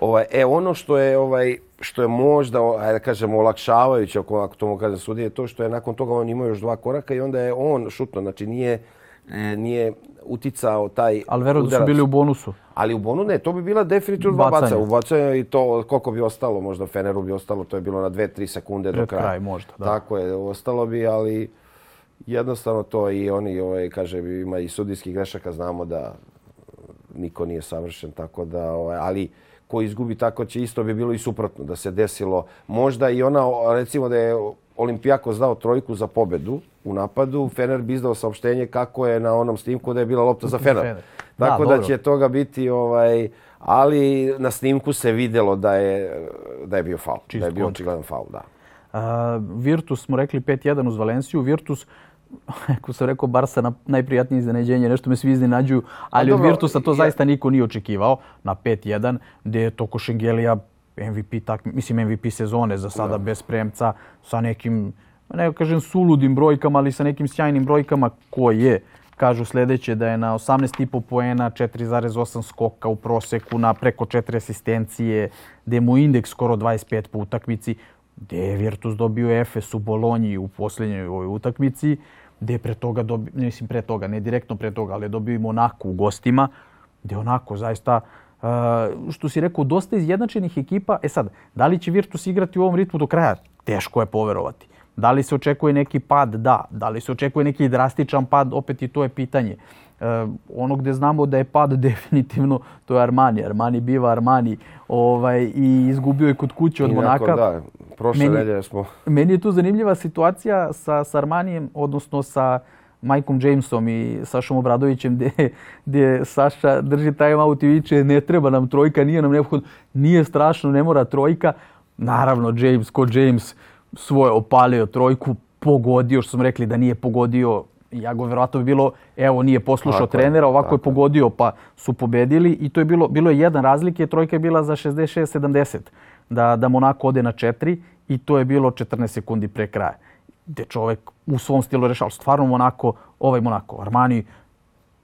ovaj e ono što je ovaj što je možda, ajde da kažemo, olakšavajuće, ako, ako to mogu kažem sudije, to što je nakon toga on imao još dva koraka i onda je on šutno, znači nije, e, nije uticao taj Ali verujem da su bili u bonusu. Ali u bonu ne, to bi bila definitivno dva baca. U bacanje i to koliko bi ostalo, možda Feneru bi ostalo, to je bilo na 2-3 sekunde do kraja. kraj možda, da. Tako je, ostalo bi, ali jednostavno to i oni, ovaj, kaže, ima i sudijskih grešaka, znamo da niko nije savršen, tako da, ovaj, ali ko izgubi tako će isto bi bilo i suprotno da se desilo. Možda i ona, recimo da je Olimpijako zdao trojku za pobedu u napadu, Fener bi izdao saopštenje kako je na onom snimku da je bila lopta za Fener. Tako da, da će toga biti, ovaj, ali na snimku se videlo da je, da je bio faul. da je bio očigledan faul, da. Uh, Virtus smo rekli 5-1 uz Valenciju. Virtus ako sam rekao Barsa na najprijatnije iznenađenje, nešto me svi iznenađuju, ali od Virtusa to zaista niko nije očekivao. Na 5-1, gdje je Toko Šengelija MVP, tak, mislim MVP sezone za sada bez premca, sa nekim, ne kažem suludim brojkama, ali sa nekim sjajnim brojkama koje je. Kažu sljedeće da je na 18,5 poena, 4,8 skoka u proseku, na preko 4 asistencije, da mu indeks skoro 25 po utakmici, gdje je Virtus dobio Efes u Bolonji u posljednjoj ovoj utakmici gdje je pre toga, ne mislim pre toga, ne direktno pre toga, ali je dobio i Monaco u gostima, gdje onako zaista, uh, što si rekao, dosta izjednačenih ekipa. E sad, da li će Virtus igrati u ovom ritmu do kraja? Teško je poverovati. Da li se očekuje neki pad? Da. Da li se očekuje neki drastičan pad? Opet i to je pitanje. E, ono gde znamo da je pad definitivno, to je Armani. Armani biva Armani ovaj, i izgubio je kod kuće od Monaka. Da, prošle meni, nedelje smo... Meni je tu zanimljiva situacija sa, sa Armanijem, odnosno sa Majkom Jamesom i Sašom Obradovićem, gdje, gdje Saša drži time out i viče ne treba nam trojka, nije nam neophodno, nije strašno, ne mora trojka. Naravno, James, ko James, svoje opalio trojku, pogodio, što smo rekli da nije pogodio, ja go vjerojatno bi bilo, evo nije poslušao tako trenera, ovako tako. je pogodio pa su pobedili i to je bilo, bilo je jedan razlike, trojka je bila za 66-70, da, da Monako ode na 4 i to je bilo 14 sekundi pre kraja. Gde čovek u svom stilu rešao, stvarno Monako, ovaj Monako, Armani,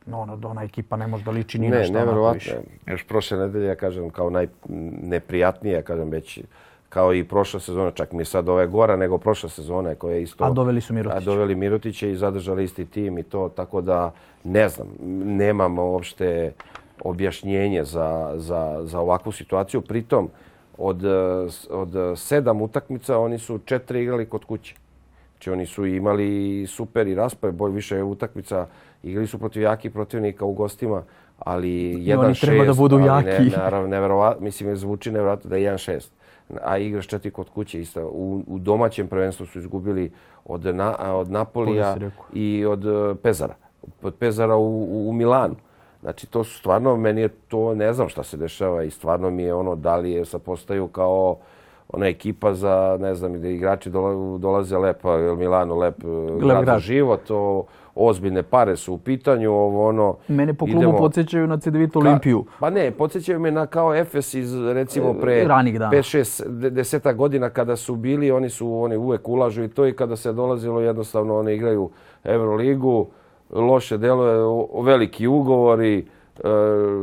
no, ono, ona ekipa ne može da liči ni ne, na što onako više. Još prošle nedelje, ja kažem, kao najneprijatnije, ja kažem, već kao i prošla sezona, čak mi je sad ove gora nego prošla sezona koja je isto... A doveli su Mirotića. A doveli Mirotića i zadržali isti tim i to, tako da ne znam, nemam uopšte objašnjenje za, za, za ovakvu situaciju. Pritom, od, od sedam utakmica oni su četiri igrali kod kuće. Znači oni su imali super i raspaj, bolj više utakmica, igrali su protiv jakih protivnika u gostima, ali 1-6. oni treba da budu jaki. Ne, naravno, nevjerovatno, mislim, zvuči nevjerovatno da je 1-6 a igraš četiri kod kuće isto. U, u domaćem prvenstvu su izgubili od, na, od Napolija i od e, Pezara. Od Pezara u, u, u Milanu. Znači, to su stvarno, meni je to, ne znam šta se dešava i stvarno mi je ono, da li je sa postaju kao ona ekipa za, ne znam, da igrači dolaze lepa, Milano lep grad za život, to, ozbiljne pare su u pitanju, ovo ono... Mene po klubu idemo... podsjećaju na CDVita Olimpiju. Ka, pa ne, podsjećaju me na kao Efes iz, recimo, pre 5, 6, deseta godina kada su bili, oni su oni uvek ulažu i to i kada se dolazilo jednostavno, oni igraju Euroligu, loše deluje, veliki ugovori, e,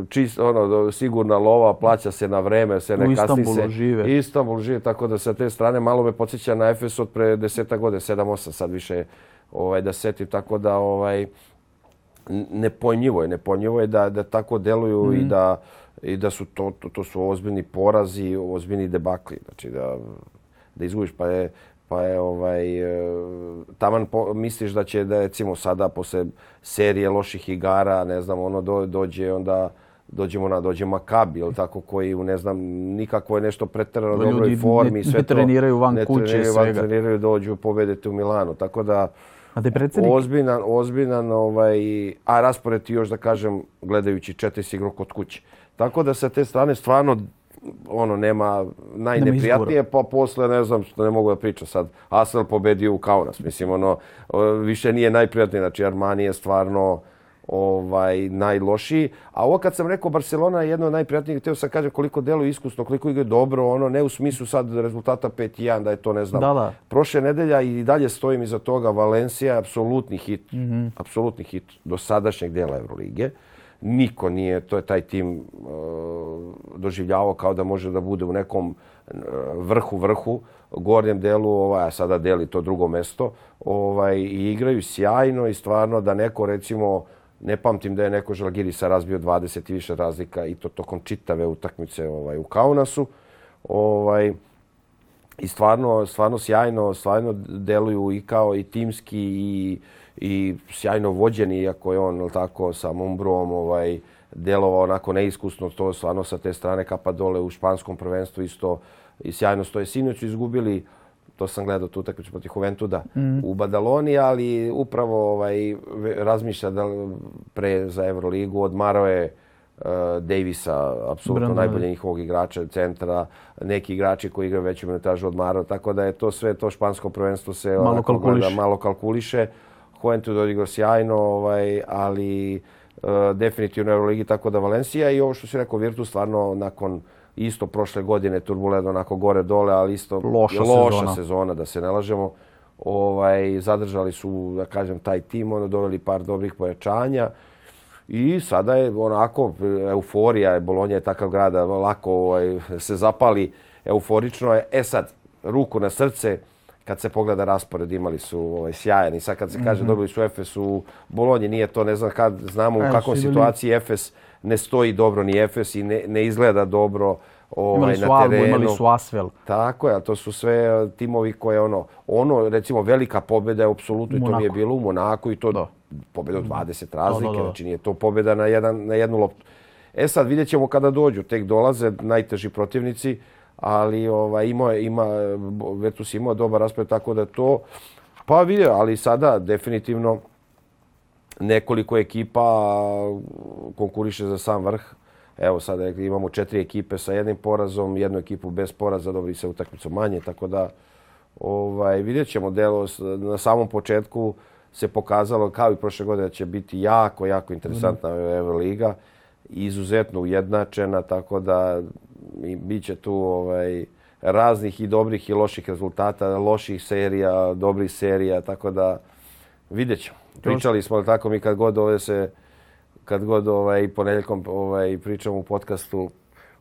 čist, ono, sigurna lova, plaća se na vreme, se ne kasni se. U Istanbulu žive. Istanbul žive, tako da sa te strane malo me podsjeća na Efes od pre deseta godine, 7-8, sad više ovaj da setim tako da ovaj nepojmljivo je nepojmljivo je da da tako deluju mm. i da i da su to, to to su ozbiljni porazi, ozbiljni debakli, znači da da izgubiš pa je pa je ovaj e, taman po, misliš da će da recimo sada posle serije loših igara, ne znam, ono do, dođe onda dođemo na dođe Makabi, ili tako koji u ne znam nikakvo je nešto preterano dobroj formi ne, sve ne treniraju van ne kuće treniraju, svega. Van treniraju dođu pobedete u Milanu. Tako da A da je predsjednik? Ozbiljan, ozbiljan, ovaj, a raspored još da kažem, gledajući četiri sigro kod kuće. Tako da sa te strane stvarno ono nema najneprijatnije, pa posle ne znam što ne mogu da pričam sad. Arsenal pobedio u Kaunas, mislim ono više nije najprijatnije, znači Armani je stvarno ovaj najlošiji. A ovo kad sam rekao Barcelona je jedno od najprijatnijih, htio sam kažem koliko deluje iskusno, koliko igra dobro, ono ne u smislu sad rezultata 5-1 da je to ne znam. Da, da. Prošle nedelja i dalje stojim iza toga Valencija, apsolutni hit, mm -hmm. apsolutni hit do sadašnjeg dela Evrolige. Niko nije, to je taj tim uh, doživljavao kao da može da bude u nekom uh, vrhu vrhu, gornjem delu, ovaj, a sada deli to drugo mesto, ovaj, i igraju sjajno i stvarno da neko recimo ne pamtim da je neko Žalgirisa razbio 20 i više razlika i to tokom čitave utakmice ovaj, u Kaunasu. Ovaj, I stvarno, stvarno sjajno, stvarno deluju i kao i timski i, i sjajno vođeni, iako je on tako sa Mumbrom ovaj, delovao onako neiskusno, to stvarno sa te strane kapa dole u španskom prvenstvu isto i sjajno stoje. Sinoć su izgubili to sam gledao tu utakmicu protiv Juventuda mm. u Badaloni, ali upravo ovaj razmišlja da pre za Euroligu odmarao je uh, Davisa, apsolutno najbolje njihovog igrača centra, neki igrači koji igraju veću minutažu odmarao, tako da je to sve to špansko prvenstvo se malo, kalkuliš. gleda, malo kalkuliše. Juventud odigrao sjajno, ovaj, ali uh, definitivno Euroligi, tako da Valencija i ovo što si rekao, Virtus stvarno nakon isto prošle godine turbulentno onako gore dole, ali isto loša, loša sezona. sezona. da se ne lažemo. Ovaj, zadržali su, da kažem, taj tim, ono, doveli par dobrih pojačanja. I sada je onako, euforija je, Bolonja je takav grad da lako ovaj, se zapali euforično. Je. E sad, ruku na srce, kad se pogleda raspored, imali su ovaj, sjajan. I sad kad se kaže, mm -hmm. dobili su Efes u Bolonji, nije to, ne znam kad, znamo u kakvom situaciji Efes ne stoji dobro ni Efes i ne, ne izgleda dobro ovaj, imali su na Albu, terenu. imali su Asvel. Tako je, a to su sve e, timovi koje ono, ono recimo velika pobjeda je apsolutno i to mi je bilo u Monaku i to Da. pobjeda od 20 razlike, da, da. znači nije to pobjeda na, jedan, na jednu loptu. E sad vidjet ćemo kada dođu, tek dolaze najteži protivnici, ali ovaj, imao je, ima, Virtus imao dobar raspored, tako da to, pa vidio, ali sada definitivno nekoliko ekipa konkuriše za sam vrh. Evo sada imamo četiri ekipe sa jednim porazom, jednu ekipu bez poraza, dobri se utakmicom manje, tako da ovaj, vidjet ćemo. Delo na samom početku se pokazalo kao i prošle godine da će biti jako, jako interesantna Euroliga, izuzetno ujednačena, tako da i bit će tu ovaj, raznih i dobrih i loših rezultata, loših serija, dobrih serija, tako da vidjet ćemo. Pričali smo tako mi kad god ove se kad god ovaj ponedjeljkom ovaj pričamo u podcastu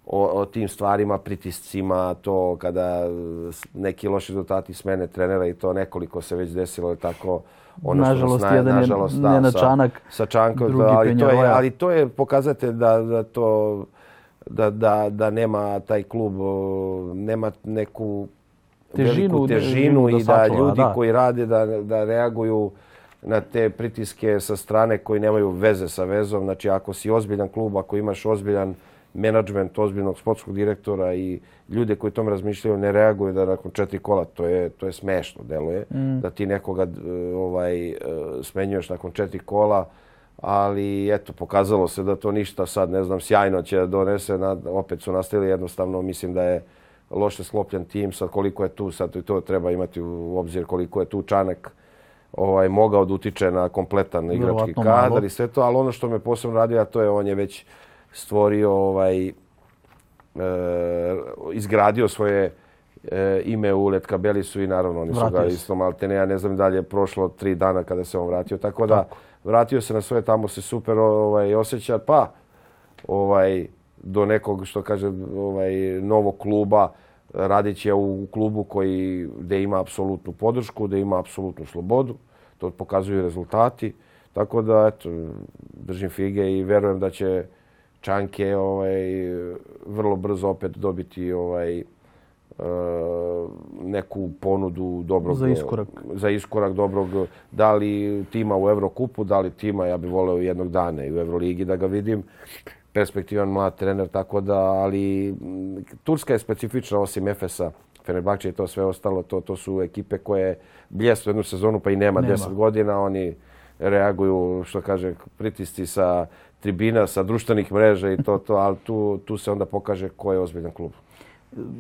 o, o tim stvarima, pritiscima, to kada neki loši rezultati smene trenera i to nekoliko se već desilo je tako ono Nažalost, što nas jedan je nažalost, da, Nenad sa, Čanak, sa Čankom, drugi ali to je ali to je pokazatelj da da to da, da, da nema taj klub nema neku Težinu, veliku težinu da i da sačuva, ljudi da. koji rade da, da reaguju na te pritiske sa strane koji nemaju veze sa vezom. Znači, ako si ozbiljan klub, ako imaš ozbiljan menadžment, ozbiljnog sportskog direktora i ljude koji tome razmišljaju ne reaguju da nakon četiri kola, to je, to je smešno, deluje, Mm. da ti nekoga e, ovaj, e, smenjuješ nakon četiri kola, ali eto, pokazalo se da to ništa sad, ne znam, sjajno će donese, na, opet su nastavili jednostavno, mislim da je loše sklopljen tim, sad koliko je tu, sad i to treba imati u obzir koliko je tu Čanak ovaj, mogao da utiče na kompletan igrački kadar malo. i sve to, ali ono što me posebno radio, a to je on je već stvorio, ovaj, e, izgradio svoje e, ime u Letkabelisu i naravno oni su ga isto maltene, ja ne znam da li je prošlo tri dana kada se on vratio, tako da vratio se na svoje, tamo se super ovaj, osjeća, pa ovaj, do nekog, što kaže, ovaj, novog kluba, radit će u klubu koji, gde ima apsolutnu podršku, gde ima apsolutnu slobodu. To pokazuju rezultati. Tako da, eto, držim fige i verujem da će Čanke ovaj, vrlo brzo opet dobiti ovaj, neku ponudu dobrog... Za iskorak. Za iskorak dobrog, da li tima u Evrokupu, da li tima, ja bih voleo jednog dana i u Evroligi da ga vidim perspektivan mlad trener, tako da, ali m, Turska je specifična osim Efesa, Fenerbahče i to sve ostalo, to, to su ekipe koje bljestu jednu sezonu pa i nema, Nema. 10 godina, oni reaguju, što kaže, pritisci sa tribina, sa društvenih mreža i to, to, ali tu, tu se onda pokaže ko je ozbiljan klub.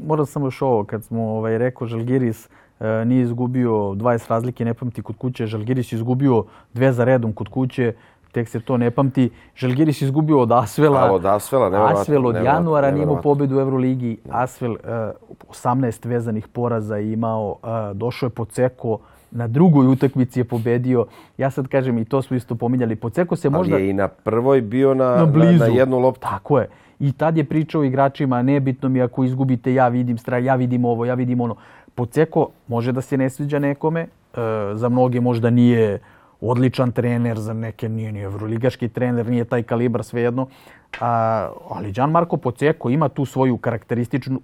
Moram samo još ovo, kad smo ovaj, rekao Žalgiris e, nije izgubio 20 razlike, ne pamti kod kuće. Žalgiris je izgubio dve za redom kod kuće, tek se to ne pamti. Žalgiris je izgubio od Asvela. Ali od Asvela, nevjerovatno, Asvel od nevjerovatno, januara nije imao pobedu u Euroligi. Asvel e, 18 vezanih poraza je imao, e, došao je Poceko, na drugoj utakmici je pobedio. Ja sad kažem, i to smo isto pominjali, Poceko se možda... Ali je i na prvoj bio na, na na, blizu. na jednu loptu. Tako je. I tad je pričao igračima, nebitno mi ako izgubite, ja vidim stra, ja vidim ovo, ja vidim ono. Poceko može da se ne sviđa nekome, e, za mnoge možda nije odličan trener, za neke nije ni evroligaški trener, nije taj kalibar svejedno. A, ali Gianmarco Poceko ima tu svoju karakterističnu,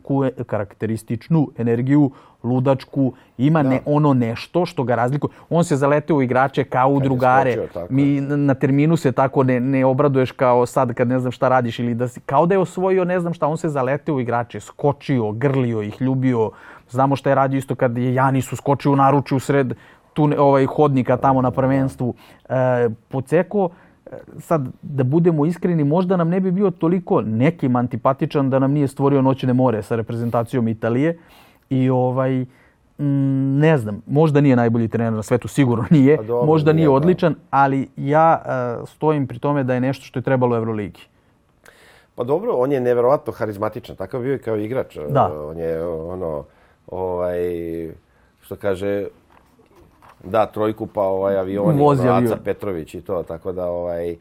karakterističnu energiju, ludačku, ima ne, ono nešto što ga razlikuje. On se zaleteo u igrače kao u drugare. skočio, Mi na terminu se tako ne, ne obraduješ kao sad kad ne znam šta radiš ili da si, kao da je osvojio ne znam šta, on se zaleteo u igrače, skočio, grlio ih, ljubio. Znamo šta je radio isto kad je Janis uskočio u naručju u sred tu ovaj hodnika tamo na prvenstvu. E, Poceko, e, sad da budemo iskreni, možda nam ne bi bio toliko nekim antipatičan da nam nije stvorio noćne more sa reprezentacijom Italije. I ovaj, ne znam, možda nije najbolji trener na svetu, sigurno nije. Pa dobro, možda nije nije, odličan, ali ja e, stojim pri tome da je nešto što je trebalo u Euroligi. Pa dobro, on je neverovatno harizmatičan, takav bio i kao igrač. Da. On je ono, ovaj, što kaže, da, trojku pa ovaj avion, Vozi ono, avion. Aca Petrović i to, tako da ovaj, eh,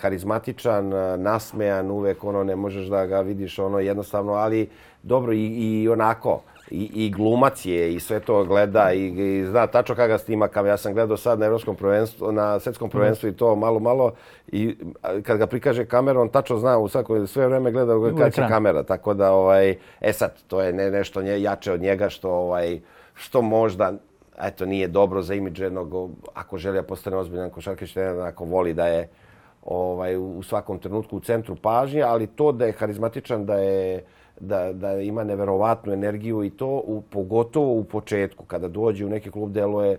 harizmatičan, eh, nasmejan, uvek ono, ne možeš da ga vidiš ono jednostavno, ali dobro i, i onako, i, i glumac je i sve to gleda i, i zna tačno kada ga snima kam ja sam gledao sad na evropskom prvenstvu na svetskom prvenstvu i to malo malo i kad ga prikaže kamerom on tačno zna u svako sve vreme gleda kad će kamera tako da ovaj e sad to je ne, nešto nje, jače od njega što ovaj što možda eto nije dobro za imidž jednog ako želi da postane ozbiljan košarkaš trener ako voli da je ovaj u svakom trenutku u centru pažnje ali to da je harizmatičan da je da, da ima neverovatnu energiju i to u, pogotovo u početku kada dođe u neki klub delo je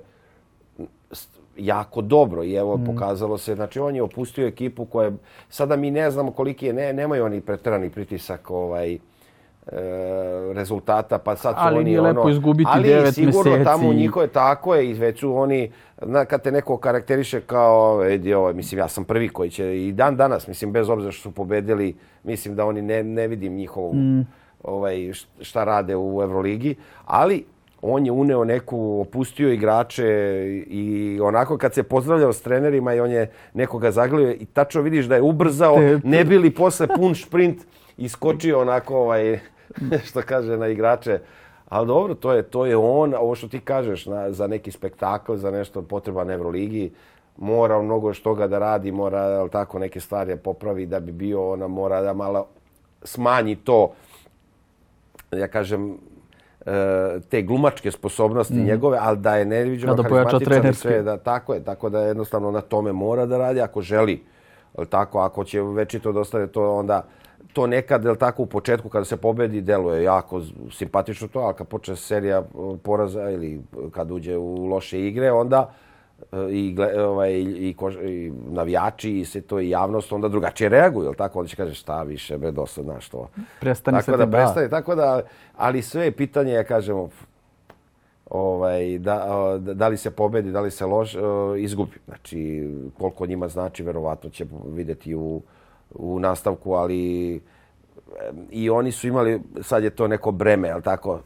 jako dobro i evo mm. pokazalo se znači on je opustio ekipu koja sada mi ne znamo koliki je ne nemaju oni preterani pritisak ovaj e, rezultata pa sad su ali oni ono lepo izgubiti ali 9 sigurno mjeseci. tamo njihove tako je i već su oni na, kad te neko karakteriše kao edi ovo mislim ja sam prvi koji će i dan danas mislim bez obzira što su pobedili mislim da oni ne ne vidim njihovu mm. ovaj šta rade u Evroligi ali on je uneo neku, opustio igrače i onako kad se pozdravljao s trenerima i on je nekoga zaglio i tačno vidiš da je ubrzao, ne bili posle pun sprint iskočio onako ovaj, što kaže na igrače. Ali dobro, to je, to je on, ovo što ti kažeš na, za neki spektakl, za nešto potreba Euroligi, mora mnogo što toga da radi, mora ali tako neke stvari popravi da bi bio, ona mora da malo smanji to, ja kažem, E, te glumačke sposobnosti mm. njegove, ali da je neviđeno da karizmatičan sve. Da, tako je, tako da jednostavno na tome mora da radi ako želi. Tako, ako će večito da ostane to, onda to nekad, jel tako, u početku kada se pobedi, deluje jako simpatično to, ali kad počne serija poraza ili kad uđe u loše igre, onda i, ovaj, i, kož, i navijači i se to i javnost onda drugačije reaguju, jel tako? Onda će kaže šta više, be dosta, znaš to. Prestani tako sa da, prestani, Tako da, ali sve je pitanje, ja kažemo, ovaj, da, da li se pobedi, da li se loš, izgubi. Znači, koliko njima znači, verovatno će videti u, u nastavku, ali i oni su imali, sad je to neko breme, jel tako,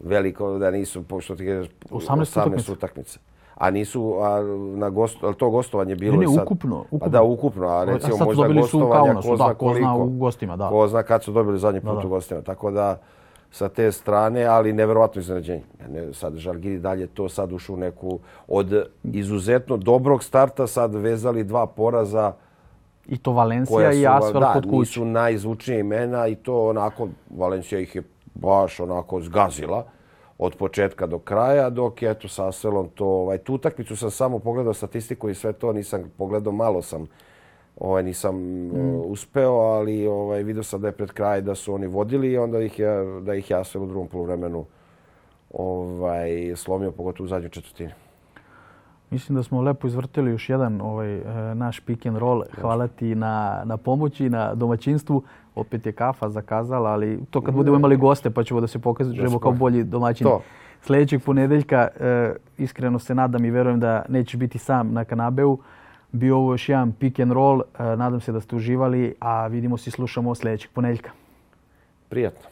veliko, da nisu, pošto ti kažeš, 18, 18 utakmice a nisu a, na gost, ali to gostovanje bilo ne, ne, sad. ukupno, ukupno. Pa da, ukupno, a recimo a možda gostovanja, ko zna, da, ko zna u gostima, da. Ko zna kad su dobili zadnji put da, da. u gostima. Tako da, sa te strane, ali neverovatno iznenađenje. Ne, sad Žalgiri dalje to sad ušu neku od izuzetno dobrog starta, sad vezali dva poraza. I to Valencija i Asvel kod kuće. Da, nisu najzvučnije imena i to onako, Valencija ih je baš onako zgazila od početka do kraja, dok je eto sa Aselom to, ovaj, tu utakmicu sam samo pogledao statistiku i sve to, nisam pogledao, malo sam, ovaj, nisam mm. uh, uspeo, ali ovaj, vidio sam da je pred kraj da su oni vodili i onda ih je, da ih je Asel u drugom polovremenu ovaj, slomio, pogotovo u zadnjoj četvrtini. Mislim da smo lepo izvrtili još jedan ovaj, e, naš pick and roll. Hvala ti na, na pomoći, na domaćinstvu. Opet je kafa zakazala, ali to kad budemo imali goste pa ćemo da se pokažemo kao bolji domaćin. To. Sljedećeg ponedeljka e, iskreno se nadam i verujem da nećeš biti sam na kanabeu. Bio ovo još jedan pick and roll. E, nadam se da ste uživali, a vidimo se i slušamo sljedećeg ponedeljka. Prijatno.